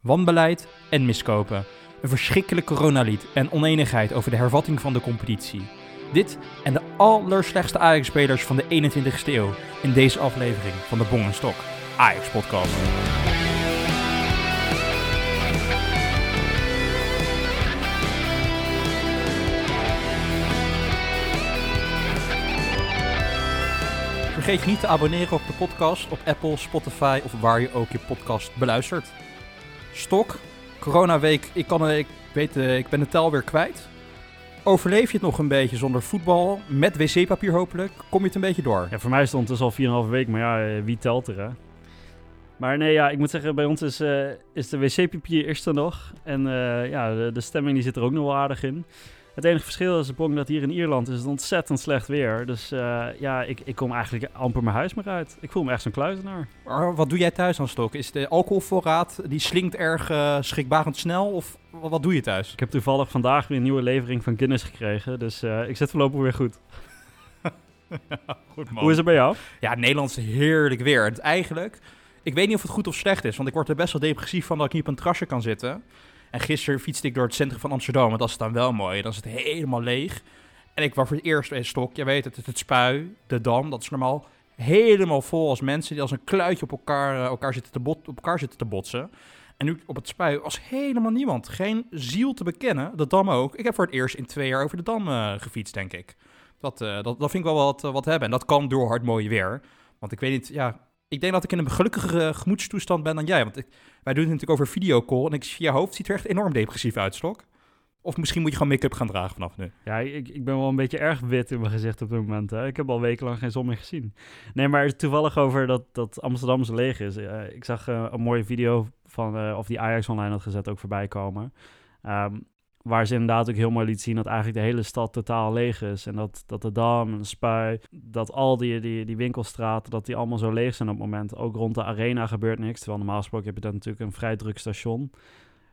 wanbeleid en miskopen. Een verschrikkelijk coronalied en oneenigheid over de hervatting van de competitie. Dit en de allerslechtste Ajax-spelers van de 21ste eeuw in deze aflevering van de Bong en Stok Ajax Podcast. Vergeet niet te abonneren op de podcast op Apple, Spotify of waar je ook je podcast beluistert. Stok, coronaweek, ik, kan, ik, weet, eh, ik ben de tel weer kwijt. Overleef je het nog een beetje zonder voetbal, met wc-papier hopelijk? Kom je het een beetje door? Ja, voor mij stond het al 4,5 week, maar ja, eh, wie telt er, hè? Maar nee, ja, ik moet zeggen, bij ons is, eh, is de wc-papier eerst er nog. En ja, de, de stemming die zit er ook nog wel aardig in. Het enige verschil is, Bong, dat hier in Ierland is het ontzettend slecht weer. Dus eh, ja, ik, ik kom eigenlijk amper mijn huis meer uit. Ik voel me echt zo'n kluizenaar. Maar wat doe jij thuis aan Stok? Is de alcoholvoorraad, die slinkt erg eh, schrikbarend snel? Of wat, doe je thuis? Ik heb toevallig vandaag weer een nieuwe levering van Guinness gekregen. Dus eh, ik zit voorlopig weer goed. Goed Hoe is het bij jou? Ja, Nederlands heerlijk weer. Het eigenlijk, ik weet niet of het goed of slecht is, want ik word er best wel depressief van dat ik niet op een terrasje kan zitten. En gisteren fietste ik door het centrum van Amsterdam, en dat is dan wel mooi. Dan is het helemaal leeg. En ik was voor het eerst in Stok, je weet het, het, het spui, de dam, dat is normaal helemaal vol als mensen die als een kluitje op elkaar, eh, elkaar, zitten, te op elkaar zitten te botsen. En nu op het spui was helemaal niemand. Geen ziel te bekennen. De dam ook. Ik heb voor het eerst in twee jaar over de dam eh, gefietst, denk ik. Dat, eh, dat, dat vind ik wel wat, eh, wat hebben. En dat kan door hard mooie weer. Want ik weet niet, ja... Ik denk dat ik in een gelukkigere gemoedstoestand ben dan jij. Want ik, wij doen het natuurlijk over videocall. En ik zie je hoofd ziet er echt enorm depressief uit, Stok. Of misschien moet je gewoon make-up gaan dragen vanaf nu. Ja, ik, ik ben wel een beetje erg wit in mijn gezicht op dit moment. Hè. Ik heb al wekenlang geen zon meer gezien. Nee, maar toevallig over dat, dat Amsterdam zo leeg is. Eh, ik zag eh, een mooie video van, eh, of die Ajax online had gezet, ook voorbij komen. Ehm, waar ze inderdaad ook heel mooi liet zien dat eigenlijk de hele stad totaal leeg is. En dat, dat de Dam en de Spui, dat al die, die, die winkelstraten, dat die allemaal zo leeg zijn op het moment. Ook rond de arena gebeurt niks. Terwijl normaal gesproken heb je dan natuurlijk een vrij druk station.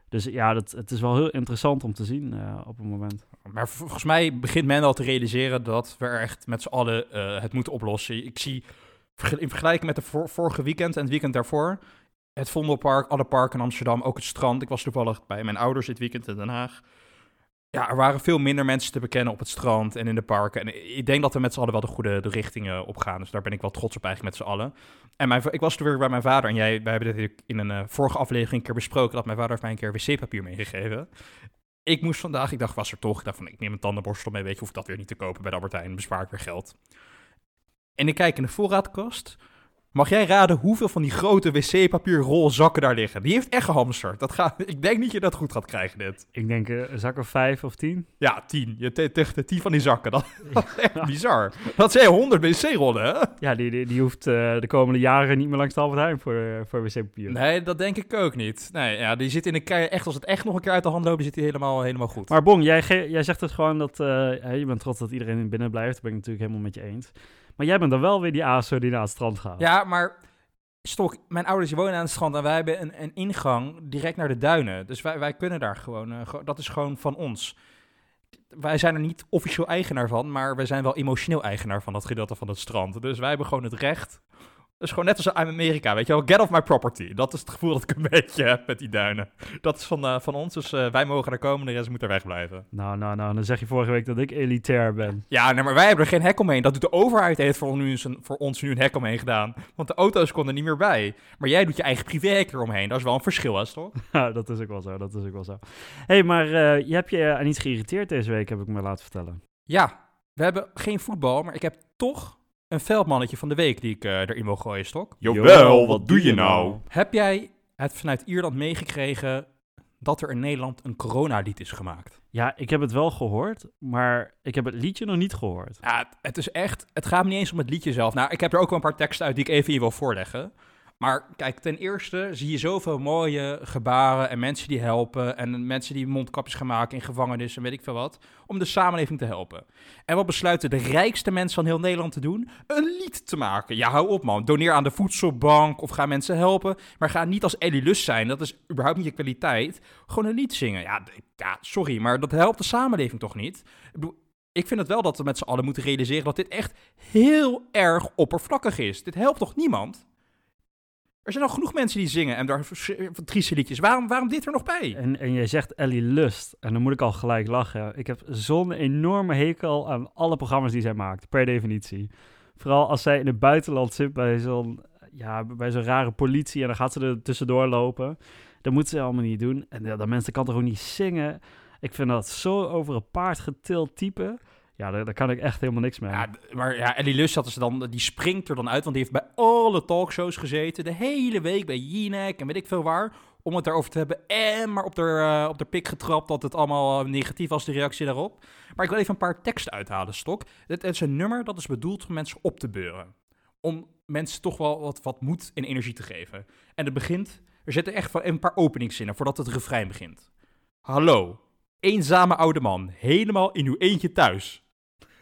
Dus ja, dat, het is wel heel interessant om te zien eh, op het moment. Maar vol- volgens mij begint men al te realiseren dat we echt met z'n allen eh, het moeten oplossen. Ik zie in vergelijking met de vor- vorige weekend en het weekend daarvoor... het Vondelpark, alle parken in Amsterdam, ook het strand. Ik was toevallig bij mijn ouders dit weekend in Den Haag. Ja, er waren veel minder mensen te bekennen op het strand en in de parken. En ik denk dat we met z'n allen wel de goede de richtingen op gaan. Dus daar ben ik wel trots op eigenlijk met z'n allen. En mijn, ik was toen weer bij mijn vader. En jij, wij hebben dit in een eh, vorige aflevering een keer besproken... dat mijn vader heeft mij een keer wc-papier meegegeven. Ik moest vandaag, ik dacht, was er toch. Ik dacht van, ik neem een tandenborstel mee, weet je, hoef ik dat weer niet te kopen bij de Albert Heijn, bespaar ik weer geld. En ik kijk in de voorraadkast. Mag jij raden hoeveel van die grote wc-papierrolzakken daar liggen? Die heeft echt gehamsterd. Dat gaat, ik denk niet dat je dat goed gaat krijgen, dit. Ik denk eh, een zak of vijf of tien. Ja, tien. Je te- te- te- tien van die zakken. Dat, dat is echt bizar. Dat zijn honderd wc-rollen, hè? Ja, die, die, die hoeft eh, de komende jaren niet meer langs de Albert Heijn voor, eh, voor wc-papier. Nee, dat denk ik ook niet. Nee, ja, die zit in de kei, echt, als het echt nog een keer uit de hand loopt, zit hij helemaal, helemaal goed. Maar Bong, jij, jij zegt het gewoon dat je bent trots dat iedereen binnen blijft. Dat ben ik natuurlijk helemaal met je eens. Maar jij bent dan wel weer die ASO die naar het strand gaat. Ja, maar Stok, mijn ouders wonen aan het strand en wij hebben een, een ingang direct naar de duinen. Dus wij, wij kunnen daar gewoon, eh, dat is gewoon van ons. Wij zijn er niet officieel eigenaar van, maar wij zijn wel emotioneel eigenaar van dat gedeelte van het strand. Dus wij hebben gewoon het recht. Dus gewoon net als in Amerika, weet je wel, get off my property. Dat is het gevoel dat ik een beetje heb met die duinen. Dat is van, eh, van ons, dus eh, wij mogen er komen, de rest moet er wegblijven. Nou, nou, nou, dan zeg je vorige week dat ik elitair ben. Ja, nee, maar wij hebben er geen hek omheen. Dat doet de overheid heeft voor, nu een, voor ons nu een hek omheen gedaan. Want de auto's konden niet meer bij. Maar jij doet je eigen privéhek eromheen. Dat is wel een verschil, hè, toch? Ja, dat is ook wel zo, dat is ook wel zo. Hé, hey, maar eh, je hebt je aan iets geïrriteerd deze week, heb ik me laten vertellen. Ja, we hebben geen voetbal, maar ik heb toch een veldmannetje van de week die ik eh, erin wil gooien, Stok. Jawel, wat doe je nou? Heb jij het vanuit Ierland meegekregen dat er in Nederland een coronalied is gemaakt? Ja, ik heb het wel gehoord, maar ik heb het liedje nog niet gehoord. Ja, het, het is echt. Het gaat me niet eens om het liedje zelf. Nou, ik heb er ook wel een paar teksten uit die ik even hier wil voorleggen. Maar kijk, ten eerste zie je zoveel mooie gebaren en mensen die helpen. En mensen die mondkapjes gaan maken in gevangenissen en weet ik veel wat. Om de samenleving te helpen. En wat besluiten de rijkste mensen van heel Nederland te doen? Een lied te maken. Ja, hou op man. Doneer aan de voedselbank of ga mensen helpen. Maar ga niet als Ellie Lust zijn. Dat is überhaupt niet je kwaliteit. Gewoon een lied zingen. Ja, ja sorry, maar dat helpt de samenleving toch niet? Ik bedoel, ik vind het wel dat we met z'n allen moeten realiseren dat dit echt heel erg oppervlakkig is. Dit helpt toch niemand? Er zijn al genoeg mensen die zingen en daar trieste liedjes. Waarom, waarom dit er nog bij? En, en jij zegt Ellie Lust. En dan moet ik al gelijk lachen. Ik heb zo'n enorme hekel aan alle programma's die zij maakt, per definitie. Vooral als zij in het buitenland zit bij zo'n ja, bij zo'n rare politie en dan gaat ze er tussendoor lopen. Dat moet ze allemaal niet doen. En ja, dat mensen kan toch ook niet zingen. Ik vind dat zo over een paard getild type. Ja, daar, kan ik echt helemaal niks mee. Ja, maar ja, Ellie Lust dat is dan, die springt er dan uit, want die heeft bij alle talkshows gezeten, de hele week bij Jinek en weet ik veel waar, om het daarover te hebben. En maar op de, uh, op de pik getrapt dat het allemaal negatief was, de reactie daarop. Maar ik wil even een paar teksten uithalen, Stok. Het, is een nummer dat is bedoeld om mensen op te beuren. Om mensen toch wel wat, wat moed en energie te geven. En het begint, er zitten echt van een paar openingszinnen voordat het refrein begint. Hallo, eenzame oude man, helemaal in uw eentje thuis.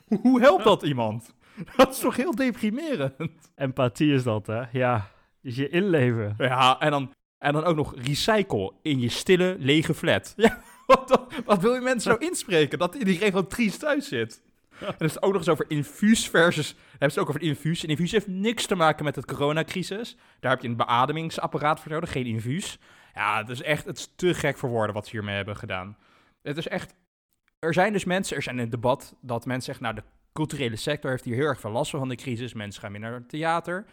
Hoe helpt dat iemand? Dat is toch heel deprimerend? Empathie is dat, hè? Ja, is je inleven. Ja, en dan, en dan ook nog recycle in je stille, lege flat. Ja, wat, wat wil je mensen nou inspreken? Dat iedereen gewoon triest thuis zit. En er is ook nog eens over infuus versus... hebben ze ook over infuus. En infuus heeft niks te maken met het coronacrisis. Daar heb je een beademingsapparaat voor nodig, geen infuus. Ja, het is echt het is te gek voor woorden wat ze hiermee hebben gedaan. Het is echt... Er zijn dus mensen, er zijn een debat dat mensen zeggen... nou, de culturele sector heeft hier heel erg veel last van de crisis. Mensen gaan meer naar het theater.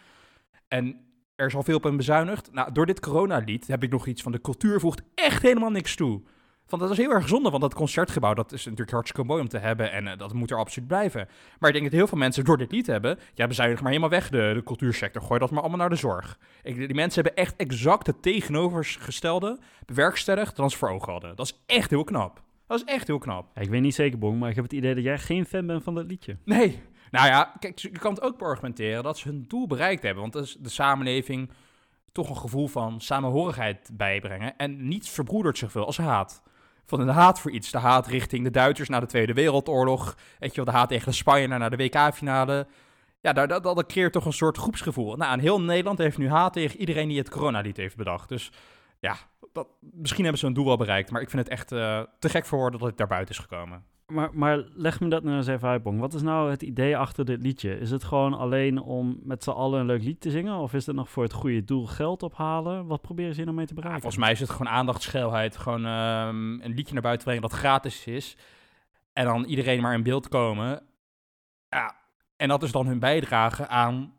En er is al veel op hen bezuinigd. Nou, door dit coronalied heb ik nog iets van... de cultuur voegt echt helemaal niks toe. Want dat is heel erg zonde, want dat concertgebouw dat is natuurlijk hartstikke mooi om te hebben en uh, dat moet er absoluut blijven. Maar ik denk dat heel veel mensen door dit lied hebben, ja, bezuinig maar helemaal weg de, de cultuursector, gooi dat maar allemaal naar de zorg. Ik, die mensen hebben echt exact het tegenovergestelde bewerkstelligd dan ze voor ogen hadden. Dat is echt heel knap. Dat is echt heel knap. Ja, ik weet niet zeker, Bong, maar ik heb het idee dat jij geen fan bent van dat liedje. Nee. Nou ja, kijk, je kan het ook argumenteren dat ze hun doel bereikt hebben. Want dat is de samenleving toch een gevoel van samenhorigheid bijbrengen. En niets verbroedert zoveel als haat van de haat voor iets. De haat richting de Duitsers na de Tweede Wereldoorlog. Weet je wel, de haat tegen de Spanjaarden na de WK-finale. Ja, dat, dat, dat creëert toch een soort groepsgevoel. Nou, en heel Nederland heeft nu haat tegen iedereen die het coronalied heeft bedacht. Dus ja, dat, misschien hebben ze hun doel wel bereikt. Maar ik vind het echt uh, te gek voor woorden dat het daar buiten is gekomen. Maar, maar leg me dat nou eens even uit, Bong. Wat is nou het idee achter dit liedje? Is het gewoon alleen om met z'n allen een leuk lied te zingen? Of is het nog voor het goede doel geld ophalen? Wat proberen ze hier nou mee te bereiken? Ja, volgens mij is het gewoon aandachtsschelheid. Gewoon um, een liedje naar buiten brengen dat gratis is. En dan iedereen maar in beeld komen. Ja, en dat is dan hun bijdrage aan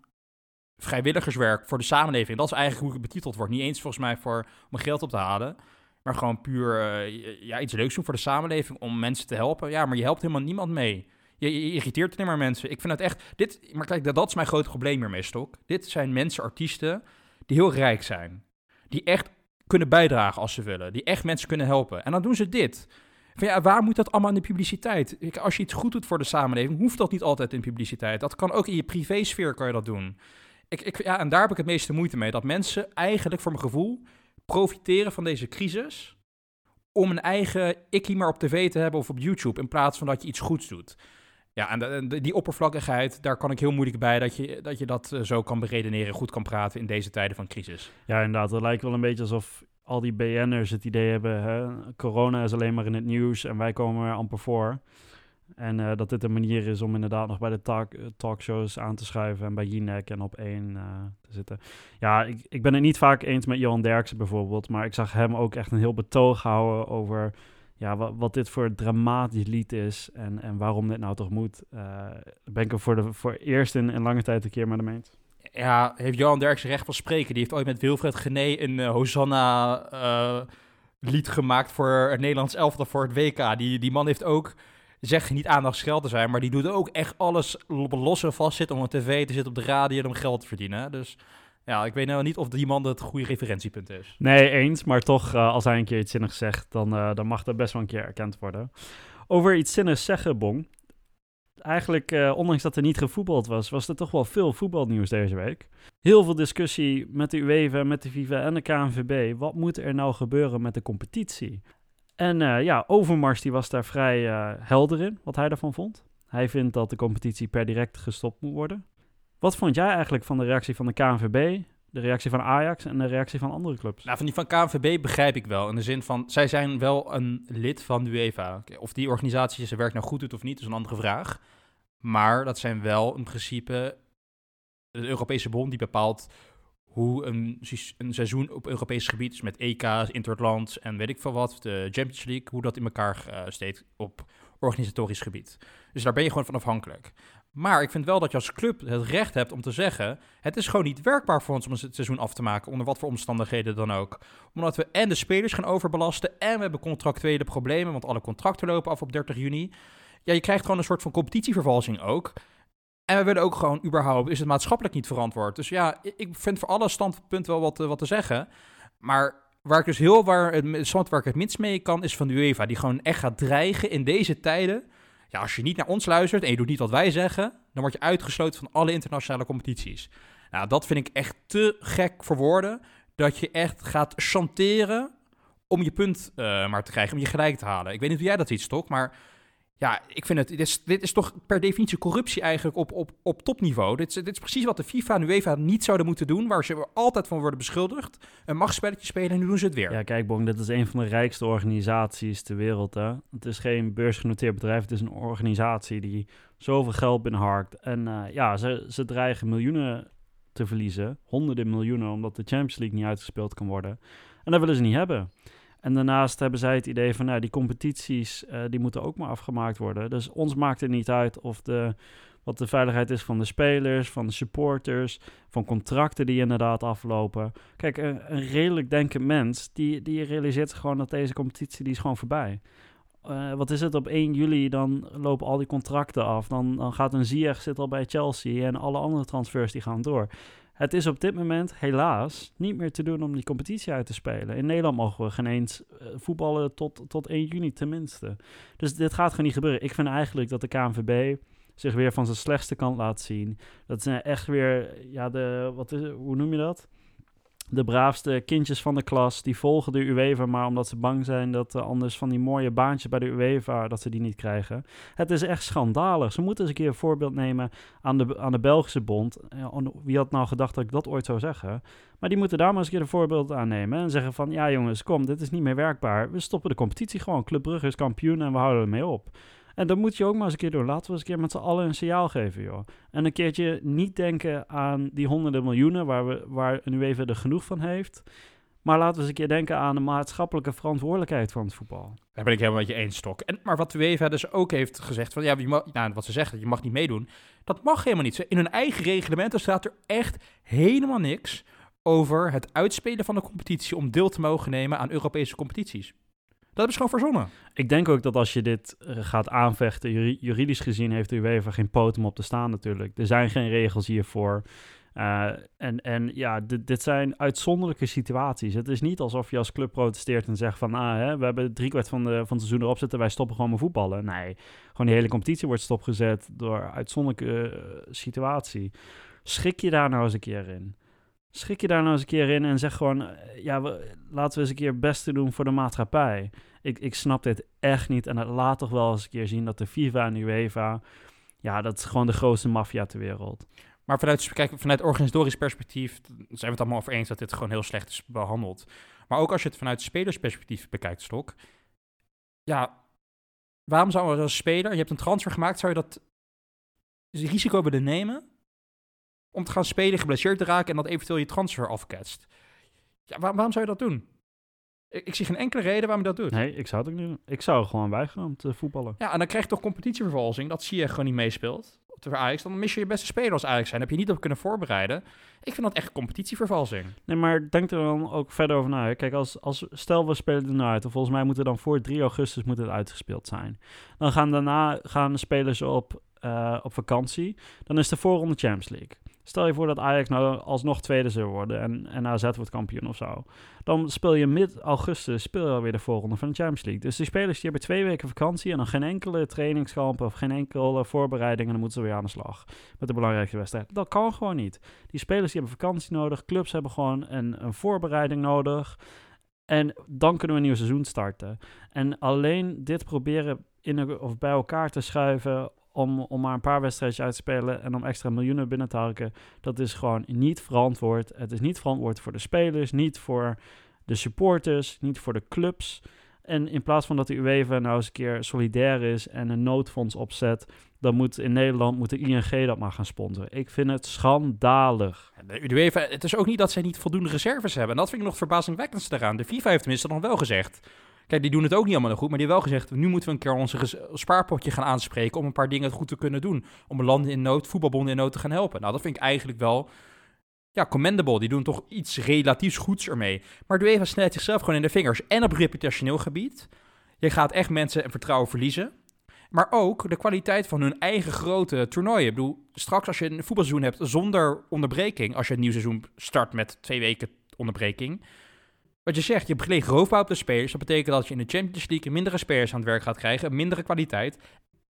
vrijwilligerswerk voor de samenleving. Dat is eigenlijk hoe het betiteld wordt. Niet eens volgens mij voor, om geld op te halen. Maar gewoon puur uh, ja, iets leuks doen voor de samenleving om mensen te helpen. Ja, maar je helpt helemaal niemand mee. Je, je irriteert alleen maar mensen. Ik vind het echt. Dit, maar kijk, dat, dat is mijn grote probleem hiermee, Stok. Dit zijn mensen, artiesten, die heel rijk zijn. Die echt kunnen bijdragen als ze willen. Die echt mensen kunnen helpen. En dan doen ze dit. Van ja, waar moet dat allemaal in de publiciteit? Als je iets goed doet voor de samenleving, hoeft dat niet altijd in publiciteit. Dat kan ook in je privésfeer kan je dat doen. Ik, ik, ja, en daar heb ik het meeste moeite mee. Dat mensen eigenlijk, voor mijn gevoel, profiteren van deze crisis om een eigen ikkie maar op tv te hebben of op YouTube, in plaats van dat je iets goeds doet. Ja, en die oppervlakkigheid, daar kan ik heel moeilijk bij dat je dat, uh, zo kan beredeneren, goed kan praten in deze tijden van crisis. Ja, inderdaad. Het lijkt wel een beetje alsof al die BN'ers het idee hebben, hè? corona is alleen maar in het nieuws en wij komen er amper voor. En uh, dat dit een manier is om inderdaad nog bij de talk, talkshows aan te schuiven en bij Jinek en op één uh, te zitten. Ja, ik, ik ben het niet vaak eens met Johan Derksen bijvoorbeeld, maar ik zag hem ook echt een heel betoog houden over ja, wat, wat dit voor dramatisch lied is en, en waarom dit nou toch moet. Ben ik er voor, de, voor eerst in, in lange tijd een keer met hem eens. Ja, heeft Johan Derksen recht van spreken. Die heeft ooit met Wilfred Gené een Hosanna lied gemaakt voor het Nederlands elftal voor het WK. Die, die man heeft ook zeg niet aandachtsgeld te zijn, maar die doet ook echt alles los en vast zitten om een tv te zitten op de radio om geld te verdienen. Dus ja, ik weet nou niet of die man het goede referentiepunt is. Nee, eens, maar toch, uh, als hij een keer iets zinnigs zegt, dan, uh, dan mag dat best wel een keer erkend worden. Over iets zinnigs zeggen, Bong. Eigenlijk, uh, ondanks dat er niet gevoetbald was, was er toch wel veel voetbalnieuws deze week. Heel veel discussie met de UEFA, met de FIFA en de KNVB. Wat moet er nou gebeuren met de competitie? En uh, ja, Overmars die was daar vrij uh, helder in, wat hij daarvan vond. Hij vindt dat de competitie per direct gestopt moet worden. Wat vond jij eigenlijk van de reactie van de KNVB, de reactie van Ajax en de reactie van andere clubs? Nou, van die van KNVB begrijp ik wel. In de zin van, zij zijn wel een lid van de UEFA. Of die organisatie zijn werk nou goed doet of niet, is een andere vraag. Maar dat zijn wel in principe de Europese bond die bepaalt hoe een, een seizoen op Europees gebied, met EK's, Interlands en weet ik veel wat, de Champions League, hoe dat in elkaar eh, steekt op organisatorisch gebied. Dus daar ben je gewoon van afhankelijk. Maar ik vind wel dat je als club het recht hebt om te zeggen: het is gewoon niet werkbaar voor ons om het seizoen af te maken, onder wat voor omstandigheden dan ook. Omdat we en de spelers gaan overbelasten en we hebben contractuele problemen, want alle contracten lopen af op 30 juni. Ja, je krijgt gewoon een soort van competitievervalsing ook. En we willen ook gewoon überhaupt, is het maatschappelijk niet verantwoord. Dus ja, ik- vind voor alle standpunten wel wat, eh, wat te zeggen. Maar waar ik dus heel waar het, waar ik het minst mee kan, is van de UEFA. Die gewoon echt gaat dreigen in deze tijden. Ja, als je niet naar ons luistert en je doet niet wat wij zeggen, dan word je uitgesloten van alle internationale competities. Nou, dat vind ik echt te gek voor woorden. Dat je echt gaat chanteren om je punt eh, maar te krijgen, om je gelijk te halen. Ik weet niet hoe jij dat ziet, Stok, maar ja, ik vind het, dit is, dit is toch per definitie corruptie eigenlijk op, op, op topniveau. Dit is, dit is precies wat de FIFA en UEFA niet zouden moeten doen, waar ze altijd van worden beschuldigd. Een machtsspelletje spelen en nu doen ze het weer. Ja, kijk, Bong, dit is een van de rijkste organisaties ter wereld. Hè? Het is geen beursgenoteerd bedrijf, het is een organisatie die zoveel geld binnenharkt. En eh, ja, ze, ze dreigen miljoenen te verliezen, honderden miljoenen, omdat de Champions League niet uitgespeeld kan worden. En dat willen ze niet hebben. En daarnaast hebben zij het idee van, nou, die competities, eh, die moeten ook maar afgemaakt worden. Dus ons maakt het niet uit of de, wat de veiligheid is van de spelers, van de supporters, van contracten die inderdaad aflopen. Kijk, een, een redelijk denkend mens, die, die realiseert gewoon dat deze competitie, die is gewoon voorbij. Eh, wat is het, op 1 juli dan lopen al die contracten af. Dan, dan gaat een Ziyech zit al bij Chelsea en alle andere transfers die gaan door. Het is op dit moment helaas niet meer te doen om die competitie uit te spelen. In Nederland mogen we geen eens eh, voetballen tot, tot 1 juni tenminste. Dus dit gaat gewoon niet gebeuren. Ik vind eigenlijk dat de KNVB zich weer van zijn slechtste kant laat zien. Dat zijn echt weer, ja, de, wat is, hoe noem je dat? De braafste kindjes van de klas, die volgen de UEFA, maar omdat ze bang zijn dat eh, anders van die mooie baantjes bij de UEFA, dat ze die niet krijgen. Het is echt schandalig. Ze moeten eens een keer een voorbeeld nemen aan de, aan de Belgische bond. On- wie had nou gedacht dat ik dat ooit zou zeggen? Maar die moeten daar maar eens een keer een voorbeeld aan nemen en zeggen van, ja jongens, kom, dit is niet meer werkbaar. We stoppen de competitie gewoon. Club Brugge is kampioen en we houden ermee op. En dat moet je ook maar eens een keer doen. Laten we eens een keer met z'n allen een signaal geven, joh. En een keertje niet denken aan die honderden miljoenen waar, we, waar een UEFA er genoeg van heeft. Maar laten we eens een keer denken aan de maatschappelijke verantwoordelijkheid van het voetbal. Daar ben ik helemaal met je eens, Stok. En, maar wat de UEFA dus ook heeft gezegd, van, ja, je mag, nou, wat ze zeggen, je mag niet meedoen. Dat mag helemaal niet. In hun eigen reglementen staat er echt helemaal niks over het uitspelen van de competitie om deel te mogen nemen aan Europese competities. Dat ze gewoon verzonnen. Ik denk ook dat als je dit eh, gaat aanvechten, juri- juridisch gezien heeft de UEFA geen poot om op te staan natuurlijk. Er zijn geen regels hiervoor. Eh, en, en ja, dit, dit zijn uitzonderlijke situaties. Het is niet alsof je als club protesteert en zegt van... Ah, hè, we hebben driekwart van, de, van het seizoen erop zitten, wij stoppen gewoon met voetballen. Nee, gewoon die hele competitie wordt stopgezet door uitzonderlijke eh, situatie. Schik je daar nou eens een keer in. Schik je daar nou eens een keer in en zeg gewoon... eh, ja, we, laten we eens een keer het beste doen voor de maatschappij. Ik, ik snap dit echt niet. En het laat toch wel eens een keer zien dat de FIFA en de UEFA... Ja, dat is gewoon de grootste maffia ter wereld. Maar vanuit, kijk, vanuit organisatorisch perspectief zijn we het allemaal over eens dat dit gewoon heel slecht is behandeld. Maar ook als je het vanuit spelersperspectief bekijkt, Stok. Ja, waarom zou als speler, je hebt een transfer gemaakt, zou je dat risico willen nemen om te gaan spelen, geblesseerd te raken en dat eventueel je transfer afketst? Ja, waar- waarom zou je dat doen? Ik, ik zie geen enkele reden waarom je dat doet. Nee, ik zou het ook niet doen. Ik zou gewoon weigeren om te voetballen. Ja, en dan krijg je toch competitievervalsing, dat zie je gewoon niet meespeelt. Voor Ajax, dan mis je je beste speler als Ajax zijn. Heb je niet op kunnen voorbereiden. Ik vind dat echt competitievervalsing. Nee, maar denk er dan ook verder over na. Kijk, als, als, stel we spelen er nou uit. En volgens mij moet er dan voor 3 augustus moet het uitgespeeld zijn. Dan gaan daarna gaan de spelers op, eh, op vakantie. Dan is de voorronde Champions League. Stel je voor dat Ajax nou alsnog tweede zou worden en, en AZ wordt kampioen of zo. Dan speel je mid-augustus speel je alweer de voorronde van de Champions League. Dus die spelers die hebben twee weken vakantie en dan geen enkele trainingskampen of geen enkele voorbereiding. En dan moeten ze weer aan de slag met de belangrijkste wedstrijd. Dat kan gewoon niet. Die spelers die hebben vakantie nodig. Clubs hebben gewoon een, een voorbereiding nodig. En dan kunnen we een nieuw seizoen starten. En alleen dit proberen in of bij elkaar te schuiven om, om maar een paar wedstrijdjes uit te spelen en om extra miljoenen binnen te harken, dat is gewoon niet verantwoord. Het is niet verantwoord voor de spelers, niet voor de supporters, niet voor de clubs. En in plaats van dat de UEFA nou eens een keer solidair is en een noodfonds opzet, dan moet in Nederland moet de ING dat maar gaan sponsoren. Ik vind het schandalig. De UEFA, het is ook niet dat zij niet voldoende reserves hebben. En dat vind ik nog verbazingwekkend eraan. De FIFA heeft tenminste nog wel gezegd. Kijk, die doen het ook niet allemaal goed, maar die hebben wel gezegd... nu moeten we een keer onze spaarpotje gaan aanspreken... om een paar dingen goed te kunnen doen. Om landen in nood, voetbalbonden in nood te gaan helpen. Nou, dat vind ik eigenlijk wel ja, commendable. Die doen toch iets relatiefs goeds ermee. Maar de UEFA snijdt zichzelf gewoon in de vingers. En op reputationeel gebied. Je gaat echt mensen en vertrouwen verliezen. Maar ook de kwaliteit van hun eigen grote toernooien. Ik bedoel, straks als je een voetbalseizoen hebt zonder onderbreking... als je het nieuw seizoen start met twee weken onderbreking... Wat je zegt, je gelijk roofbouw op de spelers. Dat betekent dat je in de Champions League mindere spelers aan het werk gaat krijgen, mindere kwaliteit.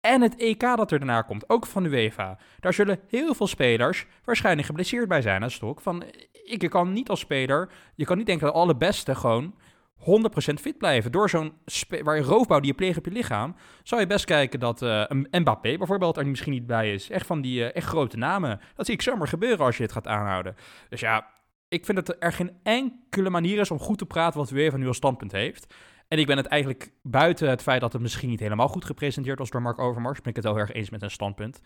En het EK dat er daarna komt, ook van de UEFA. Daar zullen heel veel spelers waarschijnlijk geblesseerd bij zijn. Is toch van, ik kan niet als speler, je kan niet denken dat alle beste gewoon 100% fit blijven. Door zo'n waar je roofbouw die je pleegt op je lichaam, zou je best kijken dat een Mbappé bijvoorbeeld er misschien niet bij is. Echt van die uh, echt grote namen. Dat zie ik zomaar gebeuren als je dit gaat aanhouden. Dus ja, ik vind dat er geen enkele manier is om goed te praten wat UEFA nu als standpunt heeft. En ik ben het eigenlijk buiten het feit dat het misschien niet helemaal goed gepresenteerd was door Mark Overmars, ben ik het wel erg eens met een standpunt.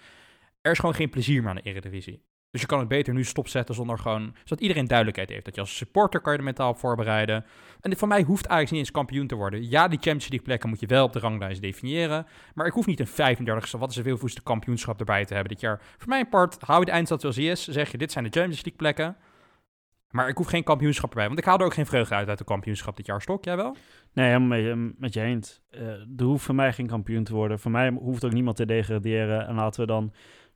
Er is gewoon geen plezier meer aan de Eredivisie. Dus je kan het beter nu stopzetten zonder gewoon, zodat iedereen duidelijkheid heeft. Dat je als supporter kan je er mentaal op voorbereiden. En voor mij hoeft eigenlijk niet eens kampioen te worden. Ja, die Champions League plekken moet je wel op de ranglijst definiëren. Maar ik hoef niet een 35ste, wat is een veelvoeste kampioenschap erbij te hebben dit jaar. Voor mijn part, hou je de eindstad zoals hij is. Zeg je, dit zijn de Champions League plekken. Maar ik hoef geen kampioenschap erbij. Want ik haal er ook geen vreugde uit uit de kampioenschap dit jaar. Stok, jij wel? Nee, helemaal met, je eens. Uh, er hoeft voor mij geen kampioen te worden. Voor mij hoeft ook niemand te degraderen. En laten we dan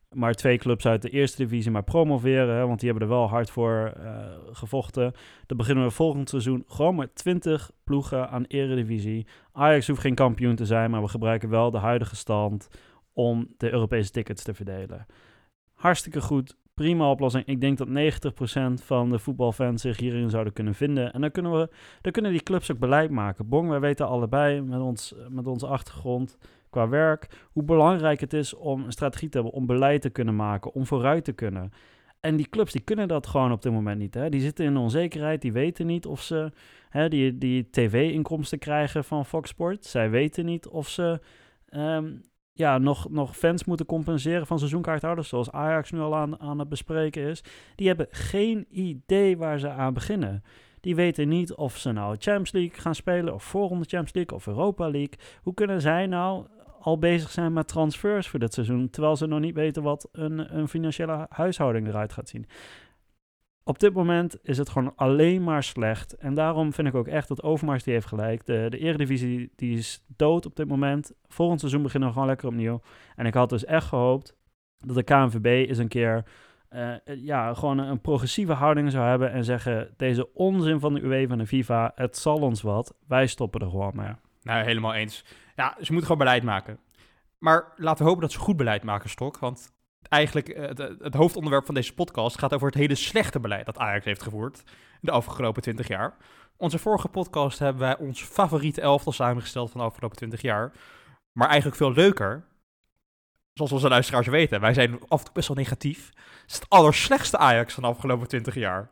maar twee clubs uit de eerste divisie maar promoveren. Hè, want die hebben er wel hard voor uh, gevochten. Dan beginnen we volgend seizoen gewoon met 20 ploegen aan eredivisie. Ajax hoeft geen kampioen te zijn, maar we gebruiken wel de huidige stand om de Europese tickets te verdelen. Hartstikke goed prima oplossing. Ik denk dat 90% van de voetbalfans zich hierin zouden kunnen vinden. En dan kunnen, we, dan kunnen die clubs ook beleid maken. Bong, wij weten allebei met, ons, met onze achtergrond qua werk hoe belangrijk het is om een strategie te hebben, om beleid te kunnen maken, om vooruit te kunnen. En die clubs die kunnen dat gewoon op dit moment niet. Hè? Die zitten in onzekerheid, die weten niet of ze hè, die, die tv-inkomsten krijgen van Fox Sports. Zij weten niet of ze um, ja, nog, nog fans moeten compenseren van seizoenkaarthouders, zoals Ajax nu al aan, aan het bespreken is. Die hebben geen idee waar ze aan beginnen. Die weten niet of ze nou Champions League gaan spelen, of voorronde Champions League, of Europa League. Hoe kunnen zij nou al bezig zijn met transfers voor dit seizoen, terwijl ze nog niet weten wat een, een financiële huishouding eruit gaat zien? Op dit moment is het gewoon alleen maar slecht. En daarom vind ik ook echt dat Overmars die heeft gelijk. De, de Eredivisie die is dood op dit moment. Volgend seizoen beginnen we gewoon lekker opnieuw. En ik had dus echt gehoopt dat de KNVB eens een keer... Uh, ja, gewoon een progressieve houding zou hebben en zeggen... deze onzin van de UEFA en de FIFA, het zal ons wat. Wij stoppen er gewoon mee. Nou, helemaal eens. Ja, ze moeten gewoon beleid maken. Maar laten we hopen dat ze goed beleid maken, Stok. Want eigenlijk eh, het, het, hoofdonderwerp van deze podcast gaat over het hele slechte beleid dat Ajax heeft gevoerd de afgelopen 20 jaar. Onze vorige podcast hebben wij ons favoriete elftal samengesteld van de afgelopen 20 jaar. Maar eigenlijk veel leuker, zoals onze luisteraars weten, wij zijn af en toe best wel negatief. Het is het allerslechtste Ajax van de afgelopen 20 jaar.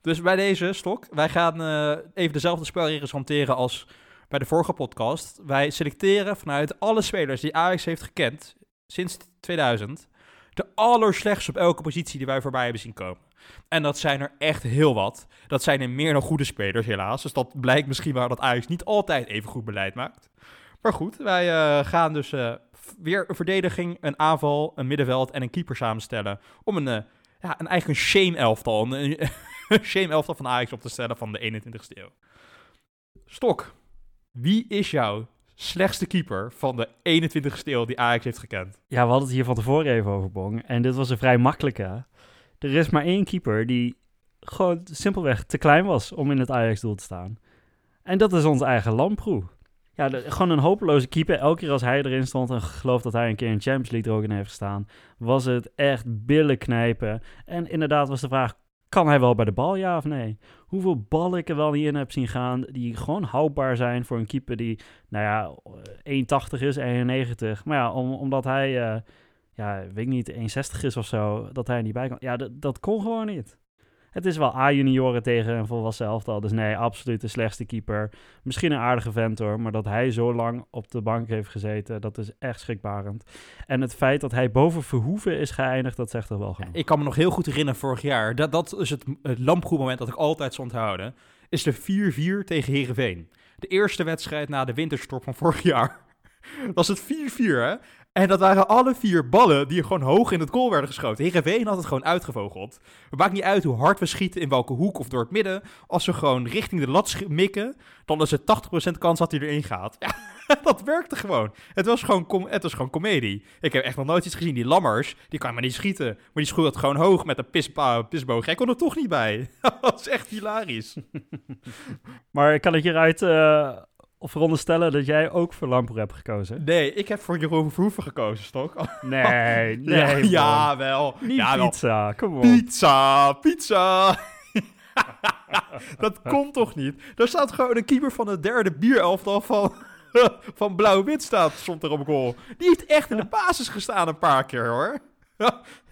Dus bij deze stok, wij gaan uh, even dezelfde spelregels hanteren als bij de vorige podcast. Wij selecteren vanuit alle spelers die Ajax heeft gekend sinds 2000 de allerslechtste op elke positie die wij voorbij hebben zien komen. En dat zijn er echt heel wat. Dat zijn er meer dan goede spelers, helaas. Dus dat blijkt misschien wel dat Ajax niet altijd even goed beleid maakt. Maar goed, wij uh, gaan dus uh, weer een verdediging, een aanval, een middenveld en een keeper samenstellen. Om een, uh, ja, een eigen shame-elftal, een, een shame-elftal van Ajax op te stellen van de 21ste eeuw. Stok, wie is jouw slechtste keeper van de 21ste eeuw die Ajax heeft gekend. Ja, we hadden het hier van tevoren even over, Bong. En dit was een vrij makkelijke. Er is maar één keeper die gewoon simpelweg te klein was om in het Ajax-doel te staan. En dat is onze eigen Lamproe. Ja, gewoon een hopeloze keeper. Elke keer als hij erin stond en geloof dat hij een keer in Champions League er ook in heeft gestaan, was het echt billen knijpen. En inderdaad was de vraag, kan hij wel bij de bal, ja of nee? Hoeveel ballen ik er wel niet in heb zien gaan, die gewoon houdbaar zijn voor een keeper die, nou ja, 1,80 is, 1,90. Maar ja, om, omdat hij, uh, ja, weet ik niet, 1,60 is of zo, dat hij er niet bij kan. Ja, dat kon gewoon niet. Het is wel A-junioren tegen een volwassen elftal. Dus nee, absoluut de slechtste keeper. Misschien een aardige vent hoor, maar dat hij zo lang op de bank heeft gezeten, dat is echt schrikbarend. En het feit dat hij boven Verhoeven is geëindigd, dat zegt toch wel genoeg. Ik kan me nog heel goed herinneren vorig jaar. Dat, dat is het, het lampgoedmoment dat ik altijd zal onthouden. Is de 4-4 tegen Herenveen. De eerste wedstrijd na de winterstop van vorig jaar. Was het 4-4, hè? En dat waren alle vier ballen die gewoon hoog in het goal werden geschoten. Heerenveen had het gewoon uitgevogeld. Het maakt niet uit hoe hard we schieten, in welke hoek of door het midden. Als we gewoon richting de lat mikken, dan is het 80% kans dat hij erin gaat. Dat werkte gewoon. Het was gewoon, het was gewoon comedie. Ik heb echt nog nooit iets gezien. Die lammers, die kan maar niet schieten. Maar die schoot het gewoon hoog met een pisboog. Jij kon er toch niet bij. dat is echt hilarisch. maar kan ik hieruit uh, veronderstellen dat jij ook voor Lamproe hebt gekozen? Nee, ik heb voor Jeroen Verhoeven gekozen, Stok. Nee, nee. ja, ja, wel. Niet ja, pizza, kom op. Pizza, pizza. dat komt toch niet? Daar staat gewoon een keeper van de derde bierelftal van, van Blauw-Wit staat, stond er op goal. Die heeft echt in de basis gestaan een paar keer, hoor.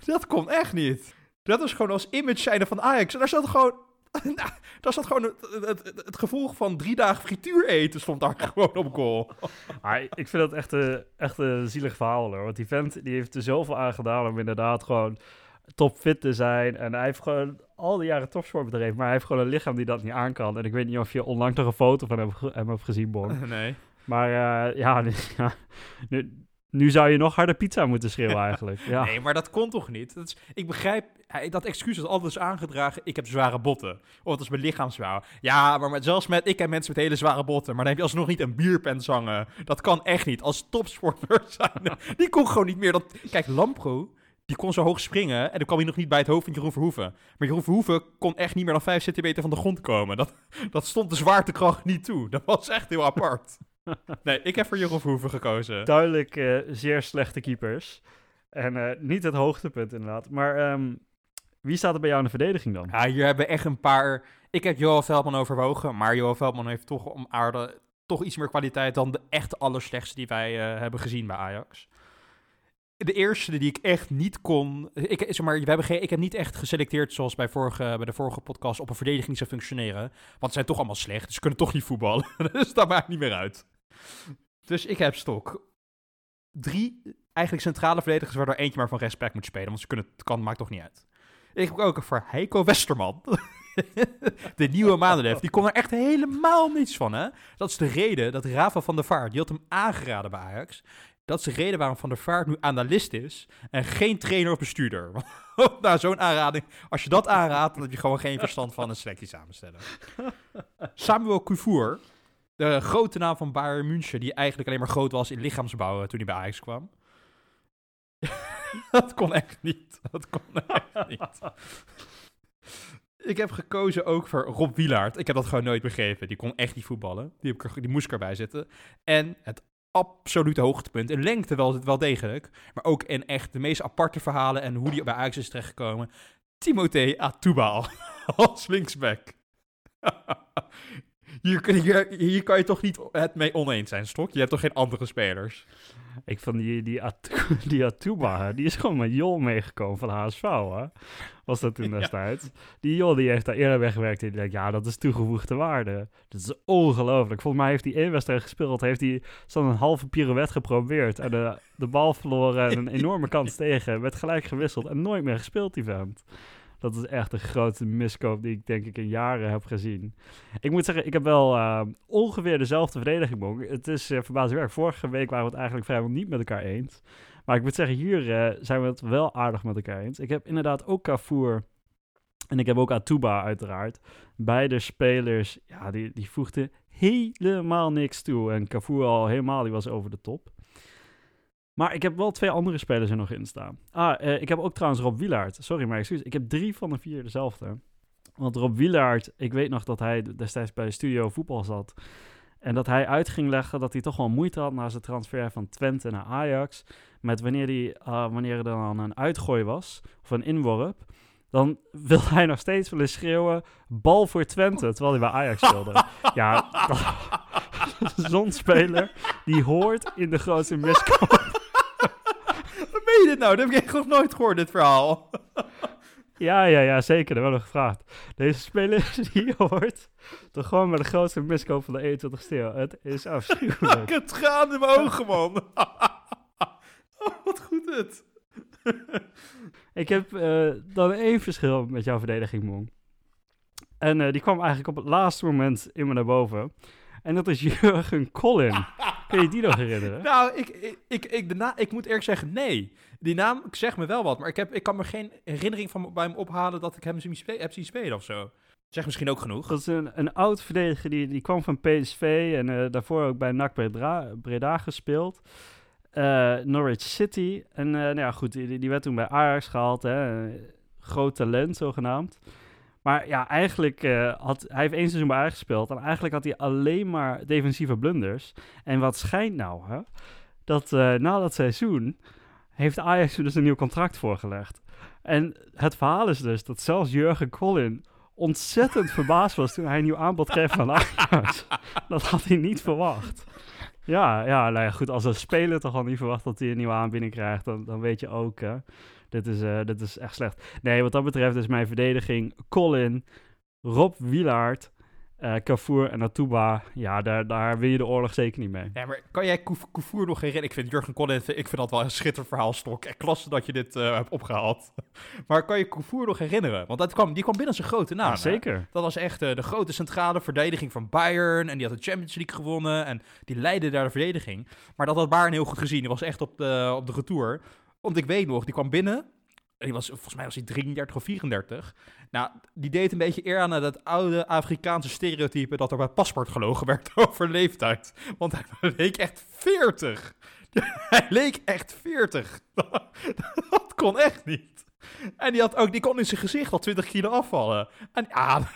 dat komt echt niet. Dat is gewoon als image zijnde van Ajax. En daar zat gewoon nou, daar zat gewoon het, het, het, gevolg van drie dagen frituur eten stond daar gewoon op goal. Ah, ik vind dat echt een, echt een zielig verhaal hoor. Want die vent die heeft er zoveel aan gedaan om inderdaad gewoon topfit te zijn. En hij heeft gewoon al die jaren topsport bedreven. Maar hij heeft gewoon een lichaam die dat niet aan kan. En ik weet niet of je onlangs nog een foto van hem, hem hebt gezien, Bon. Nee. Maar uh, ja, ja nu, nu zou je nog harder pizza moeten schreeuwen eigenlijk. Ja. Nee, maar dat kon toch niet? Dat is, ik begrijp, dat excuus is altijd aangedragen, ik heb zware botten. Of het is mijn lichaam zwaar. Ja, maar met, zelfs met, ik en mensen met hele zware botten. Maar dan heb je alsnog niet een bierpen zangen. Dat kan echt niet. Als topsporter zijn, die kon gewoon niet meer. Dat, kijk, Lampro, die kon zo hoog springen en dan kwam hij nog niet bij het hoofd van Jeroen Verhoeven. Maar Jeroen Verhoeven kon echt niet meer dan 5 centimeter van de grond komen. Dat, dat stond de zwaartekracht niet toe. Dat was echt heel apart. nee, ik heb voor Jeroen Verhoeven gekozen. Duidelijk uh, zeer slechte keepers. En uh, niet het hoogtepunt inderdaad. Maar um, wie staat er bij jou in de verdediging dan? Ja, hier hebben echt een paar... Ik heb Johan Veldman overwogen, maar Johan Veldman heeft toch om aarde toch iets meer kwaliteit dan de echt allerslechtste die wij uh, hebben gezien bij Ajax. De eerste die ik echt niet kon. Ik, zeg maar, we hebben geen, ik heb niet echt geselecteerd, zoals bij, vorige, bij de vorige podcast, op een verdediging zou functioneren. Want ze zijn toch allemaal slecht, dus ze kunnen toch niet voetballen. dus dat maakt niet meer uit. Dus ik heb stok. Drie eigenlijk centrale verdedigers waar er eentje maar van respect moet spelen. Want ze kunnen, het kan, maakt toch niet uit. Ik heb ook voor Heiko Westerman. de nieuwe Maandelef. Die kon er echt helemaal niets van, hè? Dat is de reden dat Rafa van der Vaart, die had hem aangeraden bij Ajax. Dat is de reden waarom Van der Vaart nu analist is en geen trainer of bestuurder. nou, zo'n aanrading. Als je dat aanraadt, dan heb je gewoon geen verstand van een selectie samenstellen. Samuel Kufour, de grote naam van Bayern München, die eigenlijk alleen maar groot was in lichaamsbouw toen hij bij Ajax kwam. dat kon echt niet. Dat kon niet. Ik heb gekozen ook voor Rob Wielaert. Ik heb dat gewoon nooit begrepen. Die kon echt niet voetballen. Die, heb ik die moest ik erbij zitten. En het absolute hoogtepunt. In lengte wel, wel degelijk. Maar ook in echt de meest aparte verhalen en hoe die bij Ajax is terechtgekomen. Timothée Atubal als linksback. Hier, hier, hier, kan je toch niet het mee oneens zijn, Stok? Je hebt toch geen andere spelers? Ik vond die, die, die Atuba, die is gewoon met Jol meegekomen van HSV, hè? Was dat toen destijds. Die Jol die heeft daar eerder weggewerkt en die denkt, ja, dat is toegevoegde waarde. Dat is ongelooflijk. Volgens mij heeft hij één wedstrijd gespeeld, heeft hij zo'n een halve pirouette geprobeerd en de, de bal verloren en een enorme kans tegen. Werd gelijk gewisseld en nooit meer gespeeld, die vent. Dat is echt de grootste miskoop die ik denk ik in jaren heb gezien. Ik moet zeggen, ik heb wel uh, ongeveer dezelfde verdediging. Het is uh, verbazingwekkend. Vorige week waren we het eigenlijk vrijwel niet met elkaar eens. Maar ik moet zeggen, hier uh, zijn we het wel aardig met elkaar eens. Ik heb inderdaad ook Cafour en ik heb ook Atuba uiteraard. Beide spelers, ja, die, die voegden helemaal niks toe. En Cafour al helemaal, die was over de top. Maar ik heb wel twee andere spelers er nog in staan. Ah, uh, ik heb ook trouwens Rob Wielaert. Sorry, maar excuus. Ik heb drie van de vier dezelfde. Want Rob Wielaert, ik weet nog dat hij destijds bij de studio voetbal zat. En dat hij uit ging leggen dat hij toch wel moeite had na zijn transfer van Twente naar Ajax. Met wanneer, die, uh, wanneer er dan een uitgooi was, of een inworp. Dan wil hij nog steeds willen schreeuwen, bal voor Twente, terwijl hij bij Ajax speelde. ja, zo'n speler, die hoort in de grootste miskoop meen je dit nou? Dat heb ik echt nog nooit gehoord, dit verhaal. Ja, ja, ja, zeker. Dat hebben we gevraagd. Deze speler die je hoort, toch gewoon met de grootste miskoop van de 21 stil. Het is Ik afschuwelijk. heb tranen in mijn ogen, man. oh, wat goed het. Ik heb eh, dan één verschil met jouw verdediging, Mon. En eh, die kwam eigenlijk op het laatste moment in me naar boven. En dat is Jurgen Collin. Kun je die nog herinneren? Nou, ik, ik, ik, ik, de na, ik moet eerlijk zeggen, nee. Die naam zegt me wel wat, maar ik, heb, ik kan me geen herinnering van bij hem ophalen dat ik hem zien heb zien spelen of zo. Zeg misschien ook genoeg. Dat is een, een oud verdediger, die, die kwam van PSV en eh, daarvoor ook bij NAC Breda, Breda gespeeld. Eh, Norwich City. En eh, nou ja, goed, die, die werd toen bij Ajax gehaald. Hè. Groot talent, zogenaamd. Maar ja, eigenlijk eh, had hij heeft één seizoen bij Ajax gespeeld. En eigenlijk had hij alleen maar defensieve blunders. En wat schijnt nou, hè? Dat eh, na dat seizoen heeft Ajax dus een nieuw contract voorgelegd. En het verhaal is dus dat zelfs Jurgen Collin ontzettend verbaasd was toen hij een nieuw aanbod kreeg van Ajax. dat had hij niet verwacht. Ja, ja, nou ja, goed. Als een speler toch al niet verwacht dat hij een nieuwe aanbieding krijgt, dan, dan weet je ook, hè. Dit is, eh, dit is echt slecht. Nee, wat dat betreft is mijn verdediging Colin, Rob Wielaert, Cafour en Atuba. Ja, daar, daar wil je de oorlog zeker niet mee. Ja, maar kan jij Koevoer nog herinneren? Ik vind Jurgen Collin, ik vind dat wel een schitterend verhaalstok. En klasse dat je dit eh, hebt opgehaald. maar kan je Koevoer nog herinneren? Want dat kwam, die kwam binnen zijn grote naam. Ja, hè? zeker. Dat was echt de grote centrale verdediging van Bayern. En die had de Champions League gewonnen. En die leidde daar de verdediging. Maar dat had Bayern heel goed gezien. Die was echt op de, op de retour. Want ik weet nog, die kwam binnen. En die was, volgens mij was hij 33 of 34. Nou, die deed een beetje eer aan dat oude Afrikaanse stereotype dat er bij paspoort gelogen werd over leeftijd. Want hij leek echt 40. hij leek echt 40. dat kon echt niet. En die, had ook, die kon in zijn gezicht al 20 kilo afvallen. En ja,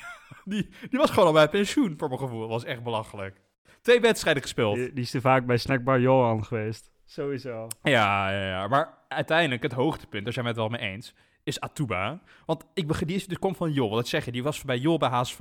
die, die was gewoon al bij pensioen, voor mijn gevoel. Dat was echt belachelijk. Twee wedstrijden gespeeld. Die, die is te vaak bij Snackbar Johan geweest. Sowieso. Ja, ja, ja. Maar uiteindelijk, het hoogtepunt, daar zijn we het wel mee eens, is Atuba. Want ik begin, die is, komt van Jol, wat ik zeg je, die was bij Jol bij HSV.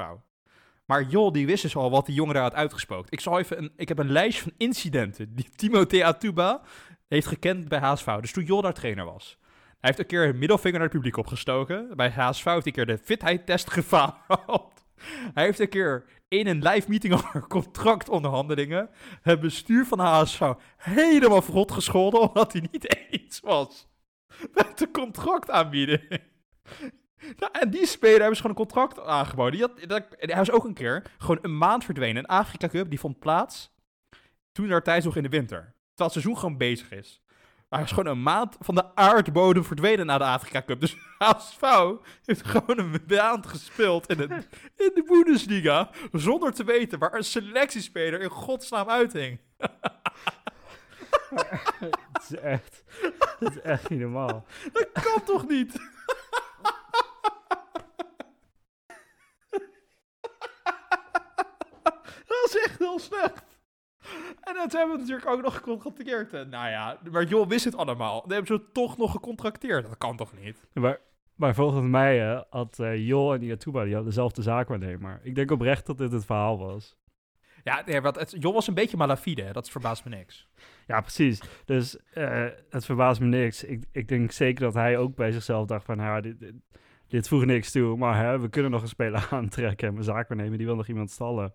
Maar Jol, die wist dus al wat die jongen daar had uitgespookt. Ik, zal even een, ik heb een lijst van incidenten die Timothée Atuba heeft gekend bij HSV. Dus toen Jol daar trainer was. Hij heeft een keer een middelvinger naar het publiek opgestoken. Bij HSV heeft hij een keer de fitheidtest gefaald. Hij heeft een keer in een live meeting over contractonderhandelingen het bestuur van HSV helemaal verrot gescholden omdat hij niet eens was met de contractaanbieding. Nou, en die speler hebben ze gewoon een contract aangeboden. Die had, dat, hij was ook een keer gewoon een maand verdwenen. Een Afrika Cup, die vond plaats toen daar tijd nog in de winter. Terwijl het seizoen gewoon bezig is. Maar hij was gewoon een maand van de aardbodem verdwenen na de Afrika Cup. Dus HSV heeft gewoon een maand gespeeld in, het, in de Bundesliga. Zonder te weten waar een selectiespeler in godsnaam uithing. Het is echt, het is echt niet normaal. Dat kan toch niet? dat is echt heel slecht. En dat hebben we natuurlijk ook nog gecontracteerd. En nou ja, maar joh, wist het allemaal. Dan hebben ze toch nog gecontracteerd. Dat kan toch niet? Maar, maar volgens mij eh, had eh Jol en Iatuba die hadden dezelfde zaakwaarnemer. Ik denk oprecht dat dit het verhaal was. Ja, nee, want het, joh was een beetje malafide. hè. Dat verbaast me niks. Ja, precies. Dus eh, het verbaast me niks. Ik, ik denk zeker dat hij ook bij zichzelf dacht van... Ja, dit, dit, dit voegt niks toe, maar hè, we kunnen nog een speler aantrekken... en mijn zaakwaarnemer, die wil nog iemand stallen.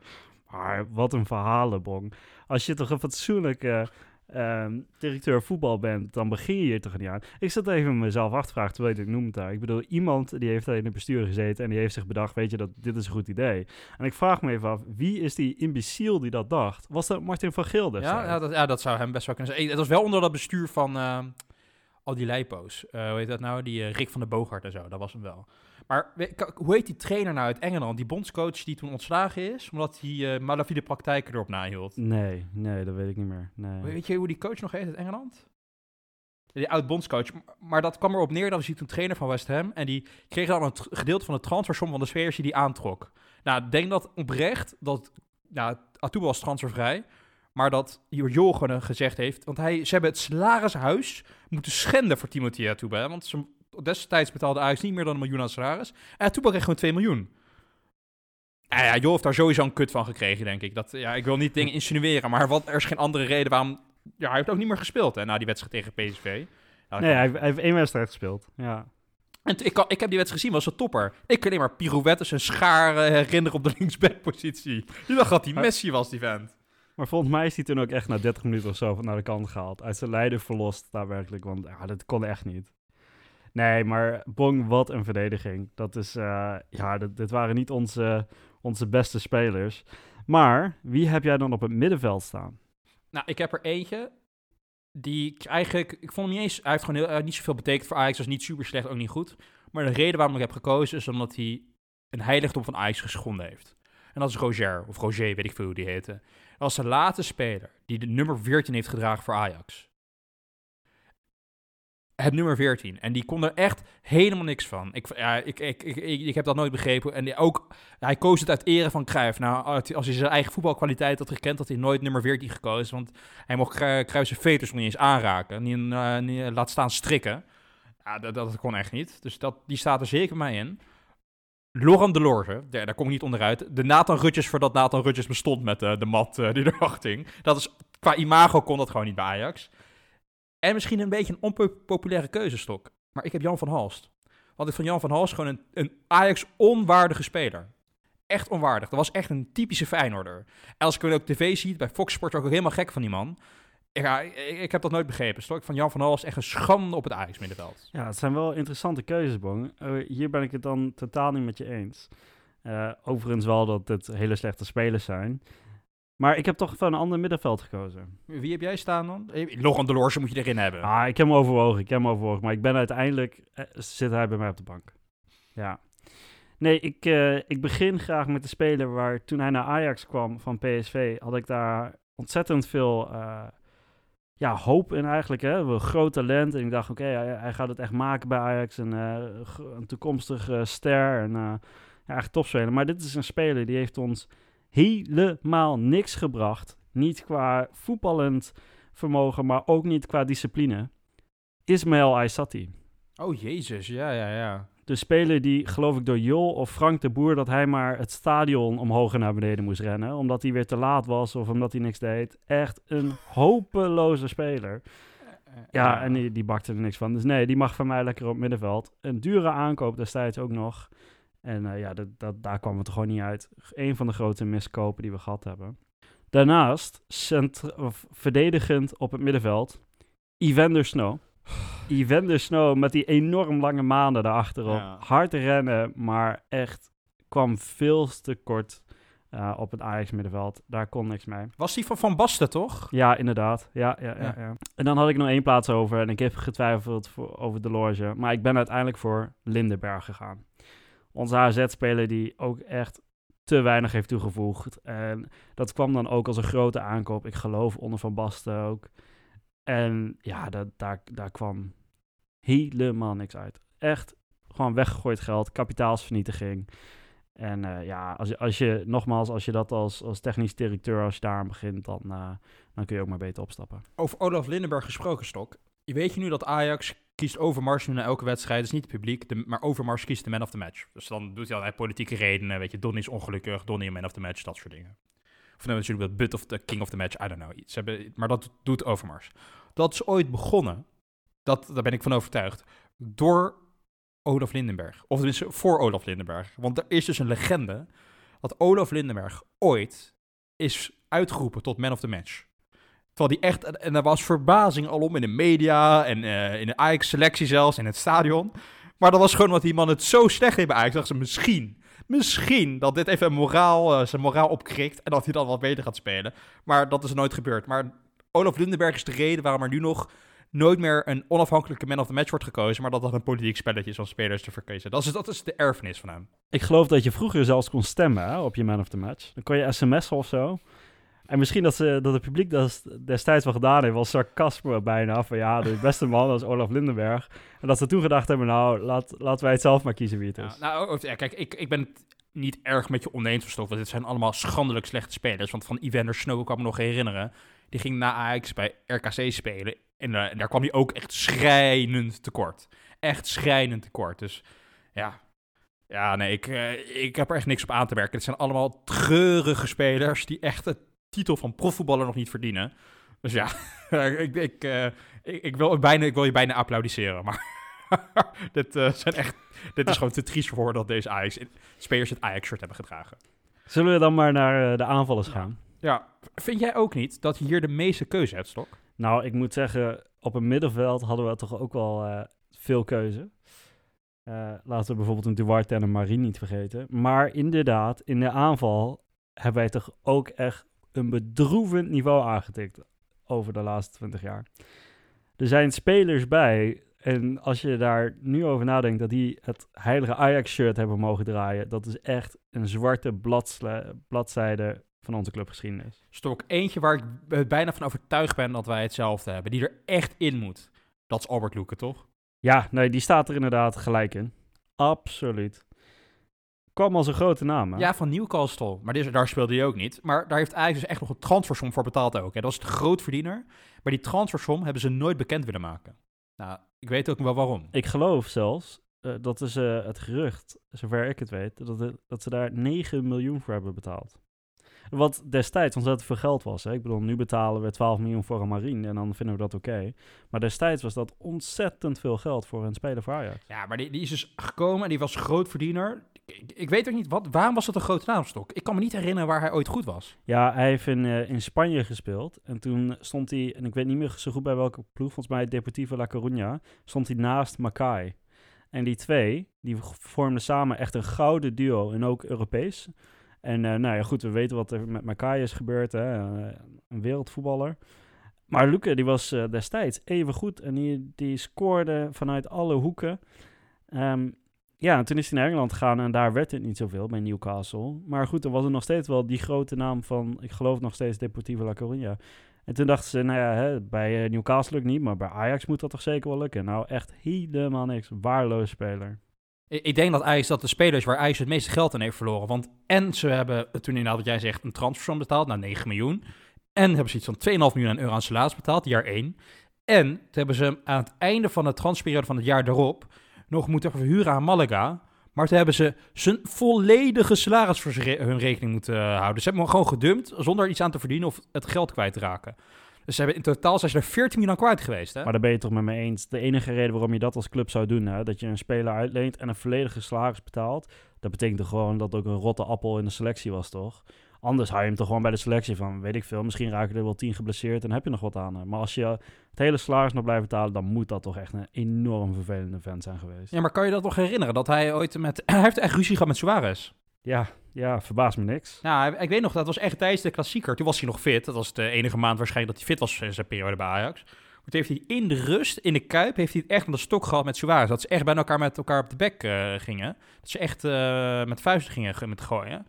Maar wat een verhalenbong. Als je toch een fatsoenlijke ehm, directeur voetbal bent... dan begin je hier toch niet aan. Ik zat even mezelf af te vragen, terwijl je dit noemt daar. Ik bedoel, iemand die heeft daar in het bestuur gezeten... en die heeft zich bedacht, weet je, dat dit is een goed idee. En ik vraag me even af, wie is die imbeciel die dat dacht? Was dat Martin van Gilde? Ja, ja, dat, ja, dat zou hem best wel kunnen zijn. Het was wel onder dat bestuur van eh, al die lijpo's. Eh, hoe heet dat nou? Die eh, Rick van der Boogaard en zo. Dat was hem wel. Maar hoe heet die trainer nou uit Engeland? Die bondscoach die toen ontslagen is, omdat hij eh malafide praktijken erop nahield. Nee, nee, dat weet ik niet meer. Nee. Weet je hoe die coach nog heet uit Engeland? Die oud-bondscoach. Maar dat kwam erop neer, dat hij toen trainer van West Ham. En die kreeg dan een gedeelte van de transfersom van de spelers die hij aantrok. Nou, ik denk dat oprecht dat... Nou, Atuba was transfervrij. Maar dat eh, gezegd heeft... Want hij, ze hebben het salarishuis moeten schenden voor Timothy Atuba. Want ze, destijds betaalde Ajax niet meer dan een miljoen aan salaris. En Atuba kreeg gewoon 2 miljoen. En ja, Jo heeft daar sowieso een kut van gekregen, denk ik. Dat, ja, ik wil niet dingen insinueren, maar wat, er is geen andere reden waarom... Ja, hij heeft ook niet meer gespeeld hè, na die wedstrijd tegen PSV. Nou, Nee, hij, hij heeft één wedstrijd gespeeld. Ja. En ik, kan- ik heb die wedstrijd gezien, was een topper. Ik kan alleen maar pirouettes en scharen herinneren op de linksbackpositie. Je dacht dat Maar- Messi was, die vent. Maar volgens mij is hij toen ook echt na 30 minuten of zo naar de kant gehaald. Uit zijn lijden verlost, daadwerkelijk. Want dat kon echt niet. Nee, maar Bong, wat een verdediging. Dat is, eh, ja, dit, waren niet onze, onze beste spelers. Maar wie heb jij dan op het middenveld staan? Nou, ik heb er eentje die ik eigenlijk... Ik vond hem niet eens... Hij heeft gewoon heel, eh, niet zoveel betekend voor Ajax. was niet super slecht, ook niet goed. Maar de reden waarom ik heb gekozen is omdat hij een heiligdom van Ajax geschonden heeft. En dat is Roger, of Roger, weet ik veel hoe die heette. Was de laatste speler die de nummer 14 heeft gedragen voor Ajax. Het nummer 14. En die kon er echt helemaal niks van. Ik, ja, ik, ik, ik, ik, heb dat nooit begrepen. En ook, hij koos het uit ere van Cruijff. Nou, als hij zijn eigen voetbalkwaliteit had gekend, had hij nooit nummer 14 gekozen. Want hij mocht Cru- Cruijff zijn veters nog niet eens aanraken. Niet, eh, laat staan strikken. Ja, dat, dat kon echt niet. Dus dat, die staat er zeker bij in. Laurent Delorge, daar, daar kom ik niet onderuit. De Nathan Rutjes voordat Nathan Rutjes bestond met eh, de mat eh, die erachter hing. Dat is, qua imago kon dat gewoon niet bij Ajax. En misschien een beetje een onpopulaire keuzestok. Maar ik heb Jan van Halst. Want ik vond Jan van Halst gewoon een, een Ajax-onwaardige speler. Echt onwaardig. Dat was echt een typische Feyenoorder. En als ik hem ook tv zie, bij Fox Sports ook helemaal gek van die man. Ja, ik, ik heb dat nooit begrepen. Stok van Jan van Halst echt een schande op het Ajax-middenveld. Ja, het zijn wel interessante keuzes, Bong. Eh, hier ben ik het dan totaal niet met je eens. Eh, overigens wel dat dit hele slechte spelers zijn. Maar ik heb toch voor een ander middenveld gekozen. Wie heb jij staan dan? Eh, Laurent Delorge moet je erin hebben. Ah, ik heb hem overwogen, ik heb hem overwogen. Maar ik ben uiteindelijk, eh, zit hij bij mij op de bank. Ja. Nee, ik, eh, ik begin graag met de speler waar toen hij naar Ajax kwam van PSV, had ik daar ontzettend veel eh, ja, hoop in eigenlijk. Hè? Groot talent. En ik dacht, oké, hij, gaat het echt maken bij Ajax. En, eh, een toekomstig eh, ster en eh ja, echt topspeler. Maar dit is een speler die heeft ons helemaal niks gebracht. Niet qua voetballend vermogen, maar ook niet qua discipline. Ismaël Aysati. Oh jezus, ja, ja, ja. De speler die, geloof ik, door Jol of Frank de Boer... dat hij maar het stadion omhoog en naar beneden moest rennen... omdat hij weer te laat was of omdat hij niks deed. Echt een hopeloze speler. Ja, en die, die bakte er niks van. Dus nee, die mag van mij lekker op middenveld. Een dure aankoop destijds ook nog. En eh, ja, dat, dat, daar kwam het er gewoon niet uit. Een van de grote miskopen die we gehad hebben. Daarnaast, verdedigend op het middenveld, Evander Snow. Evander Snow met die enorm lange maanden daarachterop. Ja. Hard rennen, maar echt kwam veel te kort eh, op het Ajax middenveld. Daar kon niks mee. Was die van Van Basten, toch? Ja, inderdaad. Ja, ja, ja. Ja. ja. En dan had ik nog één plaats over en ik heb getwijfeld voor, over de loge. Maar ik ben uiteindelijk voor Lindenberg gegaan. Onze AZ-speler die ook echt te weinig heeft toegevoegd. En dat kwam dan ook als een grote aankoop. Ik geloof onder Van Basten ook. En ja, dat, daar, daar kwam helemaal niks uit. Echt gewoon weggegooid geld, kapitaalsvernietiging. En eh, ja, als als je, nogmaals, als je dat als, als technisch directeur, als je daar aan begint, dan, eh, dan kun je ook maar beter opstappen. Over Olaf Lindenberg gesproken, Stok. Je weet je nu dat Ajax kiest Overmars nu na elke wedstrijd. Is niet het publiek, de, maar Overmars kiest de man of the match. Dus dan doet hij allerlei politieke redenen. Weet je, Donny is ongelukkig, Donny man of the match, dat soort dingen. Dan natuurlijk wel But of the King of the Match, I don't know. Iets hebben, maar dat doet Overmars. Dat is ooit begonnen, dat, daar ben ik van overtuigd, door Olaf Lindenberg. Of tenminste voor Olaf Lindenberg. Want er is dus een legende dat Olaf Lindenberg ooit is uitgeroepen tot man of the match. Terwijl die echt, en- er was verbazing alom in de media en eh, in de Ajax-selectie zelfs, in het stadion. Maar dat was gewoon omdat die man het zo slecht deed bij Ajax. dacht ze misschien, misschien dat dit even moraal, eh, zijn moraal opkrikt en dat hij dan wat beter gaat spelen. Maar dat is nooit gebeurd. Maar Olaf Lindenberg is de reden waarom er nu nog nooit meer een onafhankelijke man of the match wordt gekozen, maar dat dat een politiek spelletje is om spelers te verkiezen. Dat is, dat is de erfenis van hem. Ik geloof dat je vroeger zelfs kon stemmen op je man of the match. Dan kon je sms'en of zo. En misschien dat, ze, dat het publiek dat destijds wel gedaan heeft, was sarcasme bijna. Van ja, de beste man was Olaf Lindenberg. En dat ze toen gedacht hebben, nou, laat, laten wij het zelf maar kiezen wie het is. Nou, ja, kijk, ik, ik ben het niet erg met je oneens verstopt, want dit zijn allemaal schandelijk slechte spelers. Want van Evander Snow kan ik me nog herinneren. Die ging na Ajax bij RKC spelen. En, eh, en daar kwam hij ook echt schrijnend tekort. Echt schrijnend tekort. Dus ja, ja nee, ik, eh, ik heb er echt niks op aan te merken. Het zijn allemaal treurige spelers die echt titel van profvoetballer nog niet verdienen. Dus ja, ik, ik, eh, ik, ik wil, bijna, ik wil je bijna applaudisseren, maar... dit, eh, zijn echt, dit is gewoon te triest voor dat deze Ajax, spelers het Ajax-shirt hebben gedragen. Zullen we dan maar naar eh, de aanvallers gaan? Ja, vind jij ook niet dat je hier de meeste keuze hebt, Stok? Nou, ik moet zeggen, op een middenveld hadden we toch ook wel veel keuze. Laten we bijvoorbeeld een Duarte en een Marie niet vergeten. Maar inderdaad, in de aanval hebben wij toch ook echt een bedroevend niveau aangetikt over de laatste 20 jaar. Er zijn spelers bij, en als je daar nu over nadenkt dat die het heilige Ajax-shirt hebben mogen draaien, dat is echt een zwarte bladzijde van onze clubgeschiedenis. Stok, eentje waar ik bijna van overtuigd ben dat wij hetzelfde hebben, die er echt in moet. Dat is Albert Loeken, toch? Ja, nee, die staat er inderdaad gelijk in. Absoluut. Kwam als een grote naam, hè? Ja, van Newcastle. Maar dit, daar speelde hij ook niet. Maar daar heeft Ajax dus echt nog een transfersom voor betaald ook. Hè. Dat was de grootverdiener. Maar die transfersom hebben ze nooit bekend willen maken. Nou, ik weet ook wel waarom. Ik geloof zelfs, eh, dat is eh, het gerucht, zover ik het weet, dat, het- dat ze daar 9 miljoen voor hebben betaald. Wat destijds ontzettend veel geld was. Hè? Ik bedoel, nu betalen we 12 miljoen voor een marine en dan vinden we dat oké. Maar destijds was dat ontzettend veel geld voor een speler voor Ajax. Ja, maar die, die is dus gekomen en die was grootverdiener. Ik, weet ook niet, wat, waarom was dat een grote naamstok? Ik kan me niet herinneren waar hij ooit goed was. Ja, hij heeft in, eh, in Spanje gespeeld. En toen stond hij, en ik weet niet meer zo goed bij welke ploeg, volgens mij Deportivo La Coruña, stond hij naast Makai. En die twee, die vormden samen echt een gouden duo en ook Europees. En eh, nou ja, goed, we weten wat er met Makai is gebeurd, hè? eh, een wereldvoetballer. Maar Luke, die was destijds even goed en die, die scoorde vanuit alle hoeken. Ehm, ja, en toen is hij naar Engeland gegaan en daar werd het niet zoveel bij Newcastle. Maar goed, dan was er nog steeds wel die grote naam van, ik geloof nog steeds Deportivo La Coruña. En toen dachten ze, nou ja, hè, bij eh, Newcastle lukt niet, maar bij Ajax moet dat toch zeker wel lukken. Nou, echt helemaal niks. Waarloos speler. Ik, denk dat Ajax dat de spelers waar Ajax het meeste geld aan heeft verloren. Want en ze hebben toen inderdaad wat jij zegt een transfersom betaald, nou 9 miljoen. En hebben ze iets van 2,5 miljoen aan euro aan salaris betaald, jaar 1. En toen hebben ze hem aan het einde van de transferperiode van het jaar daarop nog moeten verhuren aan Malaga. Maar toen hebben ze zijn volledige salaris voor hun rekening moeten eh, houden. Ze hebben hem gewoon gedumpt zonder er iets aan te verdienen of het geld kwijt te raken. Dus ze hebben in totaal zijn ze er 14 miljoen kwijt geweest. Hè? Maar daar ben je toch met me eens. De enige reden waarom je dat als club zou doen, hè, dat je een speler uitleent en een volledige salaris betaalt, dat betekent gewoon dat ook een rotte appel in de selectie was, toch? Anders hou je hem toch gewoon bij de selectie van, weet ik veel, misschien raken er wel tien geblesseerd en heb je nog wat aan. Maar als je het hele salaris nog blijft betalen, dan moet dat toch echt een enorm vervelende vent zijn geweest. Ja, maar kan je dat nog herinneren? Dat hij ooit met... hij heeft echt ruzie gehad met Suarez. Ja, ja, verbaast me niks. Ja, ik weet nog, dat was echt tijdens de klassieker. Toen was hij nog fit. Dat was de enige maand waarschijnlijk dat hij fit was in zijn periode bij Ajax. Maar toen heeft hij in de rust, in de Kuip, heeft hij het echt met de stok gehad met Suarez. Dat ze echt bij elkaar met elkaar op de bek eh, gingen. Dat ze echt eh, met vuisten gingen ge- met gooien.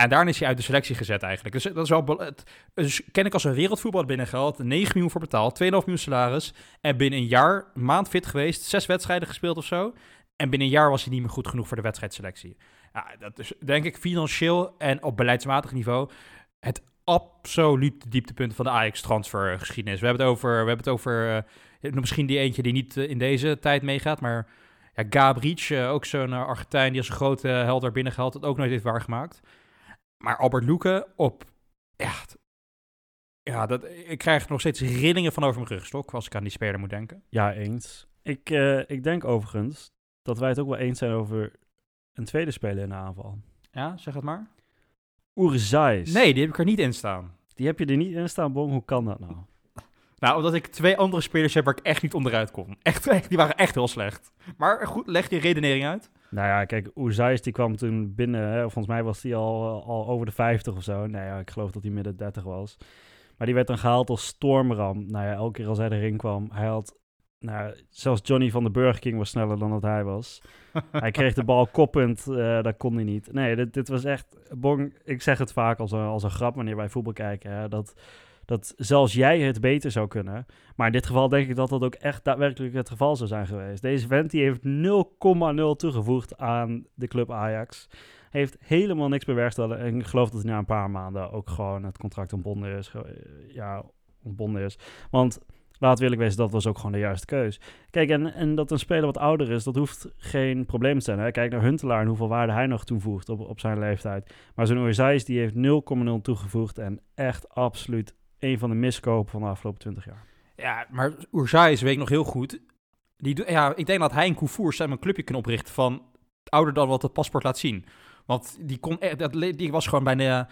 En daarna is hij uit de selectie gezet eigenlijk. Dus dat is wel... Het, dus ken ik als een wereldvoetbal binnengehaald. 9 miljoen voor betaald, 2,5 miljoen salaris. En binnen een jaar, maand fit geweest. Zes wedstrijden gespeeld of zo. En binnen een jaar was hij niet meer goed genoeg voor de wedstrijdselectie. Ja, dat is denk ik financieel en op beleidsmatig niveau het absoluut dieptepunt van de Ajax-transfergeschiedenis. We hebben het over, we hebben het over eh, misschien die eentje die niet eh, in deze tijd meegaat, maar ja, Gabriel, eh, ook zo'n eh, Argentijn die als een grote held daar binnengehaald, het ook nooit heeft waargemaakt. Maar Albert Loeken op, ja, t- ja dat, ik krijg nog steeds rillingen van over mijn rugstok als ik aan die speler moet denken. Ja, eens. Ik, eh, ik denk overigens dat wij het ook wel eens zijn over een tweede speler in de aanval. Ja, zeg het maar. Oerzais. Nee, die heb ik er niet in staan. Die heb je er niet in staan, Bong. Hoe kan dat nou? Nou, omdat ik twee andere spelers heb waar ik echt niet onderuit kon. Echt, echt, die waren echt heel slecht. Maar goed, leg je redenering uit. Nou ja, kijk, Oezais die kwam toen binnen. Hè, volgens mij was hij al, al over de 50 of zo. Nou ja, ik geloof dat hij midden 30 was. Maar die werd dan gehaald als stormram. Nou ja, elke keer als hij erin kwam, hij had... Nou, zelfs Johnny van de Burger King was sneller dan dat hij was. hij kreeg de bal koppend, eh, dat kon hij niet. Nee, dit, dit was echt... Bong, ik zeg het vaak als een, als een grap wanneer wij voetbal kijken. Hè, dat, dat zelfs jij het beter zou kunnen. Maar in dit geval denk ik dat dat ook echt daadwerkelijk het geval zou zijn geweest. Deze vent die heeft 0,0 toegevoegd aan de club Ajax. Heeft helemaal niks bewerkstelligd. En ik geloof dat hij na een paar maanden ook gewoon het contract ontbonden is. Ja, ontbonden is. Want laat we eerlijk wezen, dat was ook gewoon de juiste keus. Kijk, en, en dat een speler wat ouder is, dat hoeft geen probleem te zijn. Hè? Kijk naar Huntelaar en hoeveel waarde hij nog toevoegt op, op zijn leeftijd. Maar zo'n Oerzais, die heeft 0,0 toegevoegd. En echt absoluut een van de miskopen van de afgelopen 20 jaar. Ja, maar Oerzais weet ik nog heel goed. Die, ja, ik denk dat hij en Koevoer samen een clubje kunnen oprichten van ouder dan wat het paspoort laat zien. Want die, kon, e- die was gewoon bijna...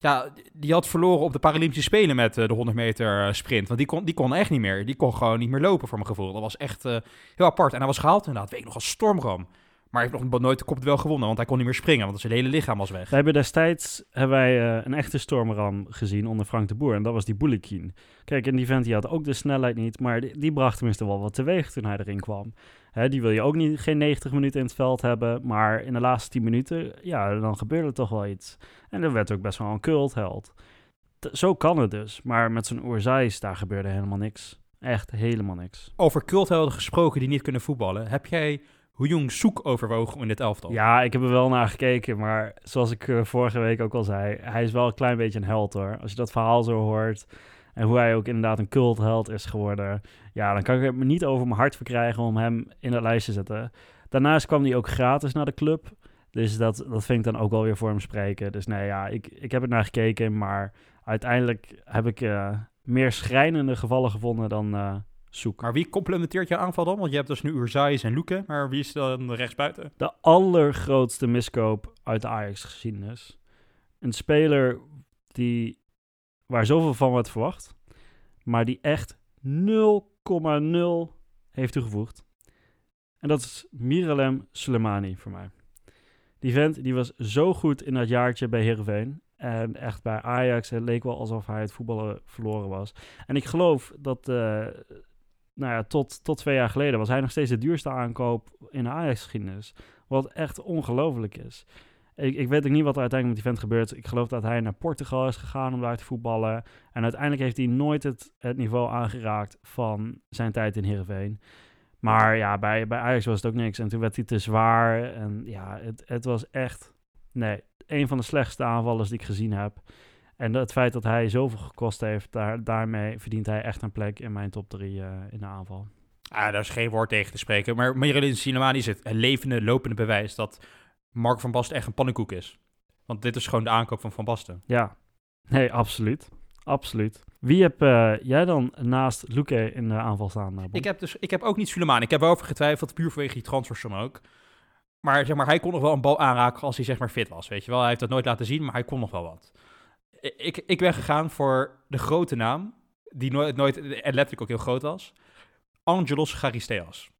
Ja, die had verloren op de Paralympische Spelen met eh, de 100 meter eh, sprint. Want die kon, die kon echt niet meer. Die kon gewoon niet meer lopen, voor mijn gevoel. Dat was echt eh, heel apart. En hij was gehaald inderdaad, weet ik nog, als stormram. Maar hij heeft nog nooit de kop wel gewonnen, want hij kon niet meer springen. Want zijn hele lichaam was weg. We hebben destijds hebben wij, eh, een echte stormram gezien onder Frank de Boer. En dat was die Boulikin. Kijk, en die vent die had ook de snelheid niet. Maar die, die bracht tenminste wel wat teweeg toen hij erin kwam. Hè, die wil je ook niet geen 90 minuten in het veld hebben. Maar in de laatste 10 minuten, ja, dan gebeurde toch wel iets. En er werd ook best wel een cultheld. T- Zo kan het dus. Maar met zo'n Oerzais, daar gebeurde helemaal niks. Echt helemaal niks. Over culthelden gesproken die niet kunnen voetballen. Heb jij Jong Soek overwogen in dit elftal? Ja, ik heb er wel naar gekeken, maar zoals ik eh, vorige week ook al zei, hij is wel een klein beetje een held hoor. Als je dat verhaal zo hoort en hoe hij ook inderdaad een cultheld is geworden, ja, dan kan ik het me niet over mijn hart verkrijgen om hem in dat lijstje te zetten. Daarnaast kwam hij ook gratis naar de club, dus dat, dat vind ik dan ook wel weer voor hem spreken. Dus nee, ja, ik, ik heb er naar gekeken, maar uiteindelijk heb ik eh, meer schrijnende gevallen gevonden dan eh zoek. Maar wie complementeert jouw aanval dan? Want je hebt dus nu Urzais en Luke, maar wie is dan rechtsbuiten? de allergrootste miskoop uit de Ajax-geschiedenis. Een speler die, waar zoveel van werd verwacht, maar die echt 0,0 heeft toegevoegd. En dat is Miralem Soleimani voor mij. Die vent die was zo goed in dat jaartje bij Heerenveen. En echt bij Ajax, het leek wel alsof hij het voetballen verloren was. En ik geloof dat, eh, nou ja, tot, tot twee jaar geleden was hij nog steeds de duurste aankoop in de Ajax-geschiedenis. Wat echt ongelooflijk is. Ik, ik weet ook niet wat er uiteindelijk met die vent gebeurt. Ik geloof dat hij naar Portugal is gegaan om daar te voetballen. En uiteindelijk heeft hij nooit het, het niveau aangeraakt van zijn tijd in Heerenveen. Maar ja, bij, bij Ajax was het ook niks. En toen werd hij te zwaar. En ja, het, het was echt... Nee, een van de slechtste aanvallers die ik gezien heb. En het feit dat hij zoveel gekost heeft, daar, daarmee verdient hij echt een plek in mijn top 3 in de aanval. Ah, daar is geen woord tegen te spreken. Maar Miralem Sinemani is het levende, lopende bewijs dat Mark van Basten echt een pannenkoek is. Want dit is gewoon de aankoop van Van Basten. Ja, nee, absoluut. Absoluut. Wie heb eh, jij dan naast Luque in de aanval staan? eh? Ik heb, dus, ik heb ook niet Suleiman. Ik heb wel over getwijfeld, puur vanwege die transfersom ook. Maar, zeg maar hij kon nog wel een bal aanraken als hij zeg maar fit was. Weet je wel, hij heeft dat nooit laten zien, maar hij kon nog wel wat. Ik, ik ben gegaan voor de grote naam, die nooit, nooit en letterlijk ook heel groot was. Angelos Charisteas.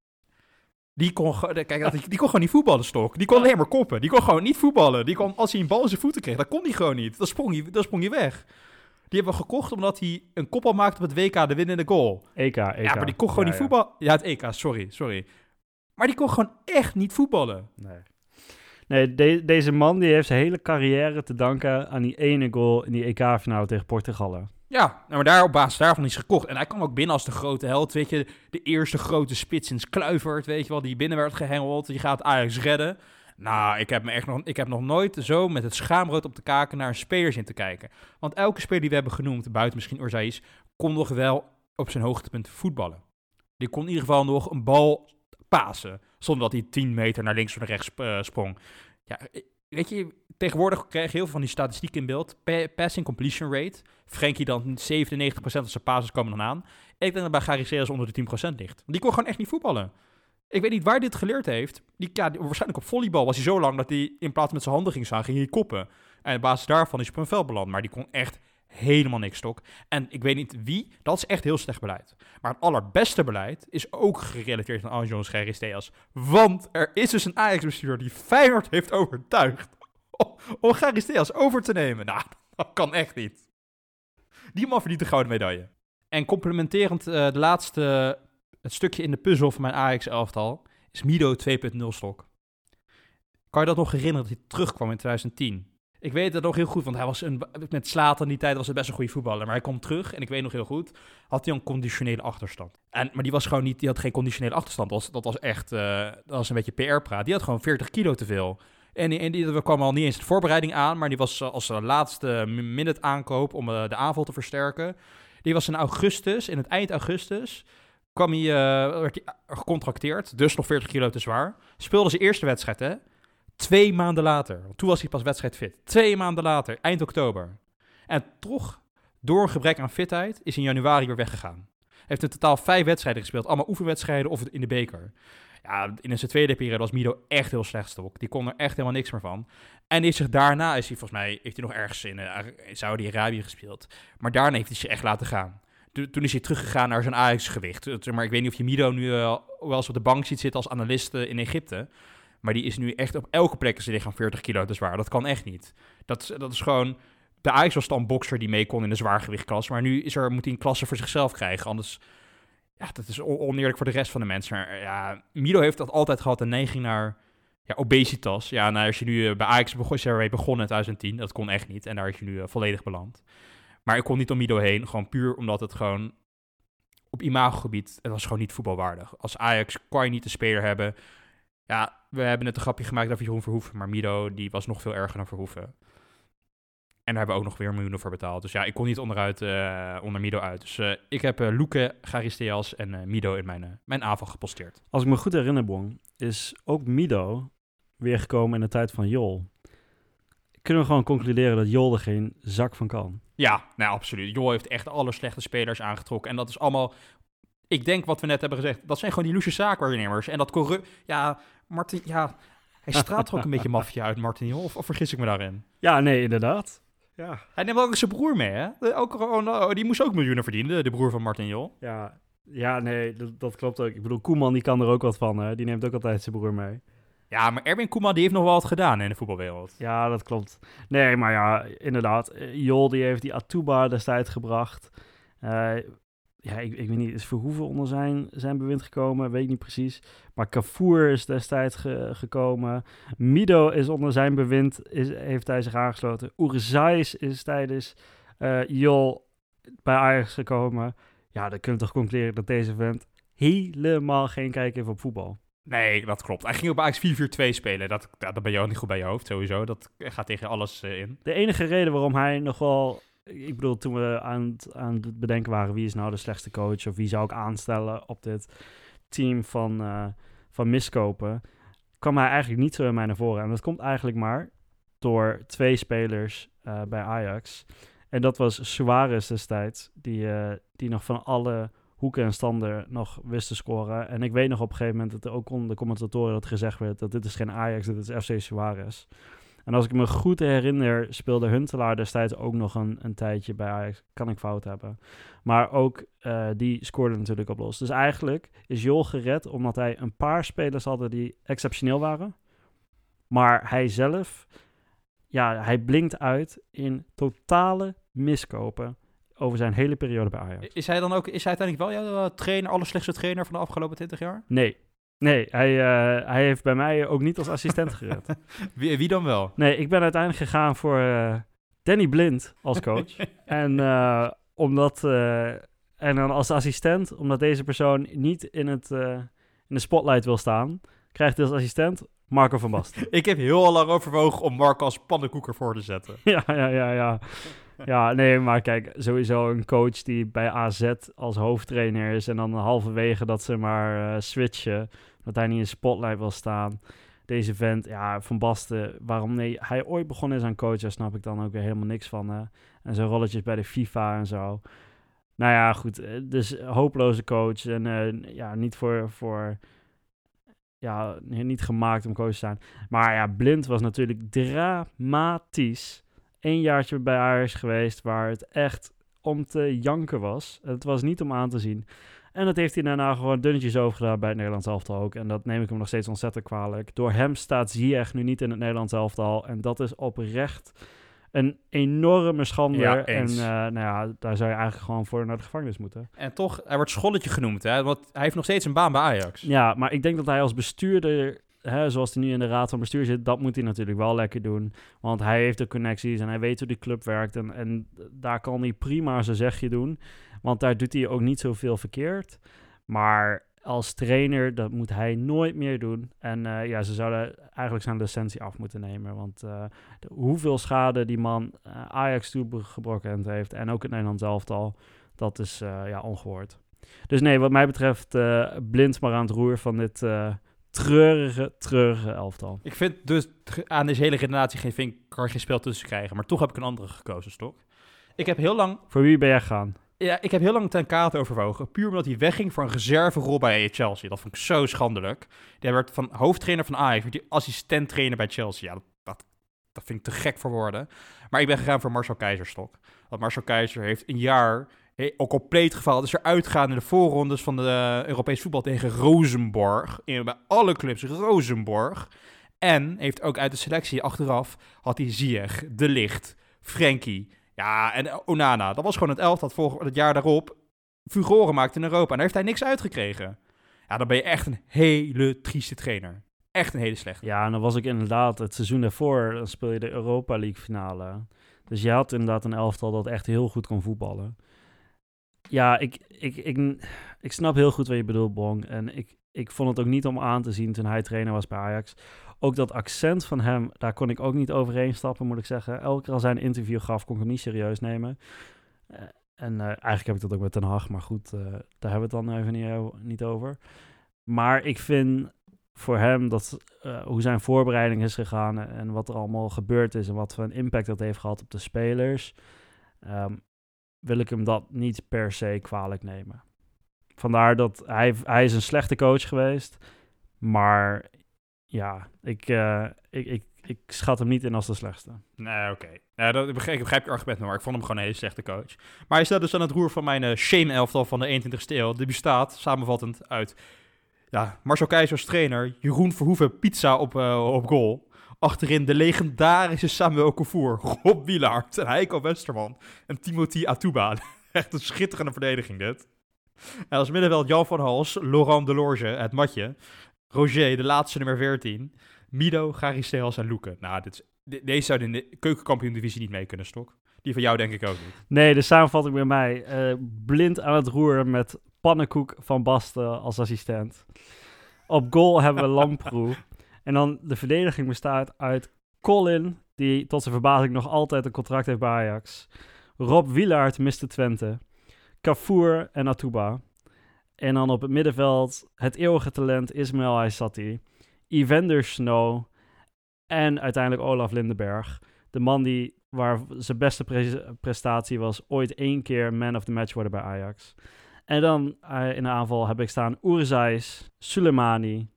Die kon, kijk, die kon gewoon niet voetballen, Stok. Die kon alleen maar koppen. Die kon gewoon niet voetballen. Die kon, als hij een bal in zijn voeten kreeg, dat kon hij gewoon niet. Dan sprong hij, dan sprong hij weg. Die hebben we gekocht omdat hij een kopbal maakte op het WK, de winnende goal. EK, EK. Ja, maar die kon gewoon Ja, niet ja. voetballen. Ja, het EK, sorry, sorry. Maar die kon gewoon echt niet voetballen. Nee. Nee, de- deze man die heeft zijn hele carrière te danken aan die ene goal in die EK-finale tegen Portugal. Ja, nou, maar daar op basis daarvan is gekocht. En hij kwam ook binnen als de grote held, weet je. De eerste grote spits sinds Kluivert, weet je wel, die binnen werd gehengeld. Die gaat Ajax redden. Nou, ik heb, me echt nog, ik heb nog nooit zo met het schaamrood op de kaken naar een speler in te kijken. Want elke speler die we hebben genoemd, buiten misschien Orzais, kon nog wel op zijn hoogtepunt voetballen. Die kon in ieder geval nog een bal pasen, zonder dat hij 10 meter naar links of naar rechts eh, sprong. Ja, eh, weet je, tegenwoordig krijg je heel veel van die statistieken in beeld. Pa- passing completion rate. Frenkie dan 97% van zijn passes komen dan aan. Ik denk dat bij Gary Seas onder de 10% ligt. Die kon gewoon echt niet voetballen. Ik weet niet waar dit geleerd heeft. Die, ja, waarschijnlijk op volleybal was hij zo lang dat hij in plaats met zijn handen ging staan, ging hij koppen. En op basis daarvan is hij op een veld beland. Maar die kon echt helemaal niks stok. En ik weet niet wie, dat is echt heel slecht beleid. Maar het allerbeste beleid is ook gerelateerd aan Angelos Charisteas. Want er is dus een Ajax-bestuur die Feyenoord heeft overtuigd om- Charisteas over te nemen. Nou, dat kan echt niet. Die man verdient de gouden medaille. En complementerend eh, de laatste, het stukje in de puzzel van mijn Ajax-elftal, is Mido 2.0 stok. Kan je dat nog herinneren dat hij terugkwam in 2010? Ik weet het nog heel goed, want hij was een, met Slaat in die tijd was het best een goede voetballer. Maar hij komt terug en ik weet nog heel goed, had hij een conditionele achterstand. En, maar die was gewoon niet, die had geen conditionele achterstand. Dat was, dat echt, eh, dat was een beetje PR-praat. Die had gewoon 40 kilo te veel. En, die- en die we kwamen al niet eens de voorbereiding aan, maar die was als laatste minute aankoop om eh, de aanval te versterken. Die was in augustus, in het eind augustus, kwam hij, eh, werd hij gecontracteerd, dus nog 40 kilo te zwaar. Speelde zijn eerste wedstrijd, hè? Twee maanden later, want toen was hij pas wedstrijdfit. Twee maanden later, eind oktober. En toch, door een gebrek aan fitheid, is in januari weer weggegaan. heeft in totaal vijf wedstrijden gespeeld. Allemaal oefenwedstrijden of in de beker. Ja, in zijn tweede periode was Mido echt heel slecht stok. Die kon er echt helemaal niks meer van. En is zich daarna, is hij volgens mij, heeft hij nog ergens in, in Saudi-Arabië gespeeld. Maar daarna heeft hij zich echt laten gaan. Toen is hij teruggegaan naar zijn Ajax-gewicht. Maar ik weet niet of je Mido nu uh, wel eens op de bank ziet zitten als analist in Egypte. Maar die is nu echt op elke plek zijn lichaam 40 kilo te zwaar. Dat kan echt niet. Dat, dat is gewoon... De Ajax was dan bokser die mee kon in de zwaargewichtklas. Maar nu is er, moet hij een klasse voor zichzelf krijgen. Anders... Ja, dat is oneerlijk voor de rest van de mensen. Maar ja, Mido heeft dat altijd gehad. Een neiging naar ja, obesitas. Ja, nou, als je nu bij Ajax begon, begonnen in 2010. Dat kon echt niet. En daar is je nu uh, volledig beland. Maar ik kon niet om Mido heen. Gewoon puur omdat het gewoon op imagogebied... Het was gewoon niet voetbalwaardig. Als Ajax kan je niet de speler hebben ja, we hebben net een grapje gemaakt over Jeroen Verhoeven, maar Mido die was nog veel erger dan Verhoeven. En daar hebben we ook nog weer miljoenen voor betaald. Dus ja, ik kon niet onderuit, uh, onder Mido uit. Dus uh, ik heb uh, Loeke, Garisteas en Mido in mijn, mijn aanval geposteerd. Als ik me goed herinner, Bong, is ook Mido weer gekomen in de tijd van Jol. Kunnen we gewoon concluderen dat Jol er geen zak van kan? Ja, nou absoluut. Jol heeft echt alle slechte spelers aangetrokken. En dat is allemaal ik denk wat we net hebben gezegd, dat zijn gewoon die loesje zaakwaarnemers. En dat corrupt, ja, Martin, ja, hij straalt toch ook een beetje maffia uit, Martin, of, of vergis ik me daarin? Ja, nee, inderdaad. Ja. Hij neemt ook zijn broer mee, hè? Ook, oh, die moest ook miljoenen verdienen, de broer van Martin Jol. Ja, ja nee, dat, dat, klopt ook. Ik bedoel, Koeman die kan er ook wat van, hè? Die neemt ook altijd zijn broer mee. Ja, maar Erwin Koeman die heeft nog wel wat gedaan in de voetbalwereld. Ja, dat klopt. Nee, maar ja, inderdaad. Jol die heeft die Atuba destijds gebracht. Uh, ja, ik, ik weet niet, is Verhoeven onder zijn, zijn bewind gekomen, weet ik niet precies. Maar Cafour is destijds gekomen. Mido is onder zijn bewind, is, heeft hij zich aangesloten. Oerzais is tijdens uh, Jol bij Ajax gekomen. Ja, dan kunnen we toch concluderen dat deze vent helemaal geen kijk heeft op voetbal. Nee, dat klopt. Hij ging op Ajax 4-4-2 spelen. Dat, dat ben je ook niet goed bij je hoofd, sowieso. Dat gaat tegen alles uh, in. De enige reden waarom hij nog wel ik bedoel, toen we aan het, aan het bedenken waren wie is nou de slechtste coach of wie zou ik aanstellen op dit team van, uh, van miskopen, kwam hij eigenlijk niet zo in mij naar voren. En dat komt eigenlijk maar door twee spelers uh, bij Ajax. En dat was Suarez destijds, die, uh, die nog van alle hoeken en standen nog wist te scoren. En ik weet nog op een gegeven moment dat er ook onder de commentatoren dat gezegd werd dat dit is geen Ajax, dit is FC Suarez. En als ik me goed herinner, speelde Huntelaar destijds ook nog een, een tijdje bij Ajax. Kan ik fout hebben. Maar ook uh, die scoorde natuurlijk op los. Dus eigenlijk is Jol gered omdat hij een paar spelers hadden die exceptioneel waren. Maar hij zelf, ja, hij blinkt uit in totale miskopen over zijn hele periode bij Ajax. Is hij dan ook, is hij uiteindelijk wel jouw uh, trainer, allerslechtste trainer van de afgelopen 20 jaar? Nee, Nee, hij, uh, hij heeft bij mij ook niet als assistent gered. wie, wie, dan wel? Nee, ik ben uiteindelijk gegaan voor uh, Danny Blind als coach. en uh, omdat... en dan als assistent, omdat deze persoon niet in, het, in de spotlight wil staan... krijgt hij als assistent Marco van Basten. ik heb heel lang overwogen om Marco als pannenkoeker voor te zetten. ja, ja, ja, ja. Ja, nee, maar kijk, sowieso een coach die bij AZ als hoofdtrainer is en dan halverwege dat ze maar uh, switchen, dat hij niet in spotlight wil staan. Deze vent, ja, Van Basten, waarom nee? Hij ooit begonnen is aan coach, daar snap ik dan ook weer helemaal niks van. Hè? En zijn rolletjes bij de FIFA en zo. Nou ja, goed, eh, dus hopeloze coach en uh, ja, niet voor, voor ja, niet gemaakt om coach te zijn. Maar ja, Blind was natuurlijk dramatisch één jaartje bij Ajax geweest waar het echt om te janken was. Het was niet om aan te zien. En dat heeft hij daarna gewoon dunnetjes overgedaan bij het Nederlands elftal ook. En dat neem ik hem nog steeds ontzettend kwalijk. Door hem staat Ziyech nu niet in het Nederlands elftal. En dat is oprecht een enorme schande. Ja, en uh, nou ja, daar zou je eigenlijk gewoon voor naar de gevangenis moeten. En toch, hij wordt scholletje genoemd, hè? Want hij heeft nog steeds een baan bij Ajax. Ja, maar ik denk dat hij als bestuurder hè, zoals hij nu in de raad van bestuur zit, dat moet hij natuurlijk wel lekker doen. Want hij heeft de connecties en hij weet hoe die club werkt. En, daar kan hij prima zijn zegje doen. Want daar doet hij ook niet zoveel verkeerd. Maar als trainer, dat moet hij nooit meer doen. En uh, ja, ze zouden eigenlijk zijn licentie af moeten nemen. Want uh, de, hoeveel schade die man uh, Ajax toegebroken heeft en ook het Nederlands elftal, dat is ja, ongehoord. Dus nee, wat mij betreft blind maar aan het roer van dit treurige, treurige elftal. Ik vind dus aan deze hele generatie geen, kan geen spel tussen krijgen. Maar toch heb ik een andere gekozen, Stok. Ik heb heel lang... Voor wie ben jij gegaan? Ja, ik heb heel lang ten kate overwogen. Puur omdat hij wegging voor een reserverol bij Chelsea. Dat vond ik zo schandelijk. Die werd van hoofdtrainer van Ajax, werd die assistent-trainer bij Chelsea. Ja, dat, dat, dat vind ik te gek voor woorden. Maar ik ben gegaan voor Marcel Keizerstok. Want Marcel Keizer heeft een jaar Ook compleet geval. Dus eruit gaan in de voorrondes van de Europees voetbal tegen Rosenborg. In, bij alle clubs Rosenborg. En heeft ook uit de selectie achteraf had hij Ziyech, De Licht, Frenkie. Ja, en Onana. Dat was gewoon het elftal dat het jaar daarop furoren maakte in Europa. En daar heeft hij niks uitgekregen. Ja, dan ben je echt een hele trieste trainer. Echt een hele slechte. Ja, en dan was ik inderdaad het seizoen daarvoor, dan speel je de Europa League finale. Dus je had inderdaad een elftal dat echt heel goed kon voetballen. Ja, ik, ik, ik, ik snap heel goed wat je bedoelt, Bong. En ik, ik vond het ook niet om aan te zien toen hij trainer was bij Ajax. Ook dat accent van hem, daar kon ik ook niet overheen stappen, moet ik zeggen. Elke keer als hij een interview gaf, kon ik hem niet serieus nemen. Uh, en uh, eigenlijk heb ik dat ook met Den Haag, maar goed, uh, daar hebben we het dan even niet, niet over. Maar ik vind voor hem dat hoe zijn voorbereiding is gegaan en wat er allemaal gebeurd is en wat voor een impact dat heeft gehad op de spelers. Um, wil ik hem dat niet per se kwalijk nemen. Vandaar dat hij, hij is een slechte coach geweest. Maar ja, ik, uh, ik, ik, ik schat hem niet in als de slechtste. Nee, oké. Nou, dat, ik, begrijp, ik begrijp je argument, maar ik vond hem gewoon een hele slechte coach. Maar hij staat dus aan het roer van mijn uh, shame-elftal van de 21ste eeuw. Die bestaat, samenvattend, uit ja, Marcel Keizers trainer, Jeroen Verhoeven pizza op, uh, op goal. Achterin de legendarische Samuel Okafor, Rob Wielaert en Heiko Westerman en Timothy Atuba. Echt een schitterende verdediging dit. En als middenveld Jan van Hals, Laurent Delorge, het matje. Roger, de laatste nummer 14. Mido, Garisteels en Loeken. Nou, dit is, deze zou in de keukenkampioen-divisie niet mee kunnen, Stok. Die van jou denk ik ook niet. Nee, de samenvatting bij mij. Uh, blind aan het roer met pannenkoek van Basten als assistent. Op goal hebben we Lamproe. En dan de verdediging bestaat uit Colin, die tot zijn verbazing nog altijd een contract heeft bij Ajax. Rob Wielaert miste Twente. Cafour en Atuba. En dan op het middenveld het eeuwige talent Ismail Aysati. Evander Snow. En uiteindelijk Olaf Lindenberg. De man die, waar zijn beste prestatie was, ooit één keer man of the match worden bij Ajax. En dan uh, in de aanval heb ik staan Oerzais, Suleimani,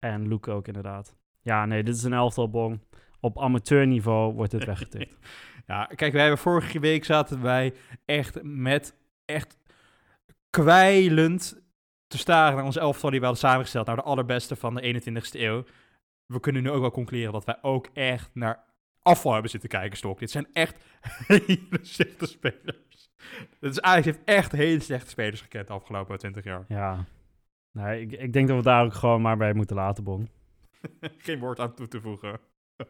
en Luke ook inderdaad. Ja, nee, dit is een elftal bong. Op amateurniveau wordt het weggetikt. ja, kijk, wij hebben vorige week zaten wij echt met echt kwijlend te staren naar ons elftal die we hadden samengesteld. Naar de allerbeste van de 21ste eeuw. We kunnen nu ook wel concluderen dat wij ook echt naar afval hebben zitten kijken, Stok. Dit zijn echt hele slechte spelers. Dit is eigenlijk heeft echt hele slechte spelers gekend de afgelopen 20 jaar. Ja, Nee, ik, ik denk dat we daar ook gewoon maar bij moeten laten, Bong. Geen woord aan toe te voegen.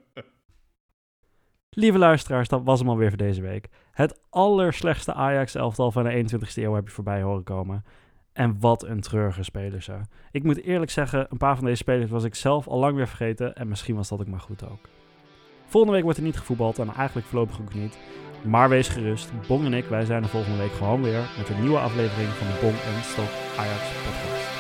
Lieve luisteraars, dat was hem alweer voor deze week. Het allerslechtste Ajax-elftal van de 21ste eeuw heb je voorbij horen komen. En wat een treurige spelers. Hè. Ik moet eerlijk zeggen, een paar van deze spelers was ik zelf al lang weer vergeten. En misschien was dat ook maar goed ook. Volgende week wordt er niet gevoetbald en eigenlijk voorlopig ook niet. Maar wees gerust, Bong en ik, wij zijn er volgende week gewoon weer met een nieuwe aflevering van de Bong en Stok Ajax podcast.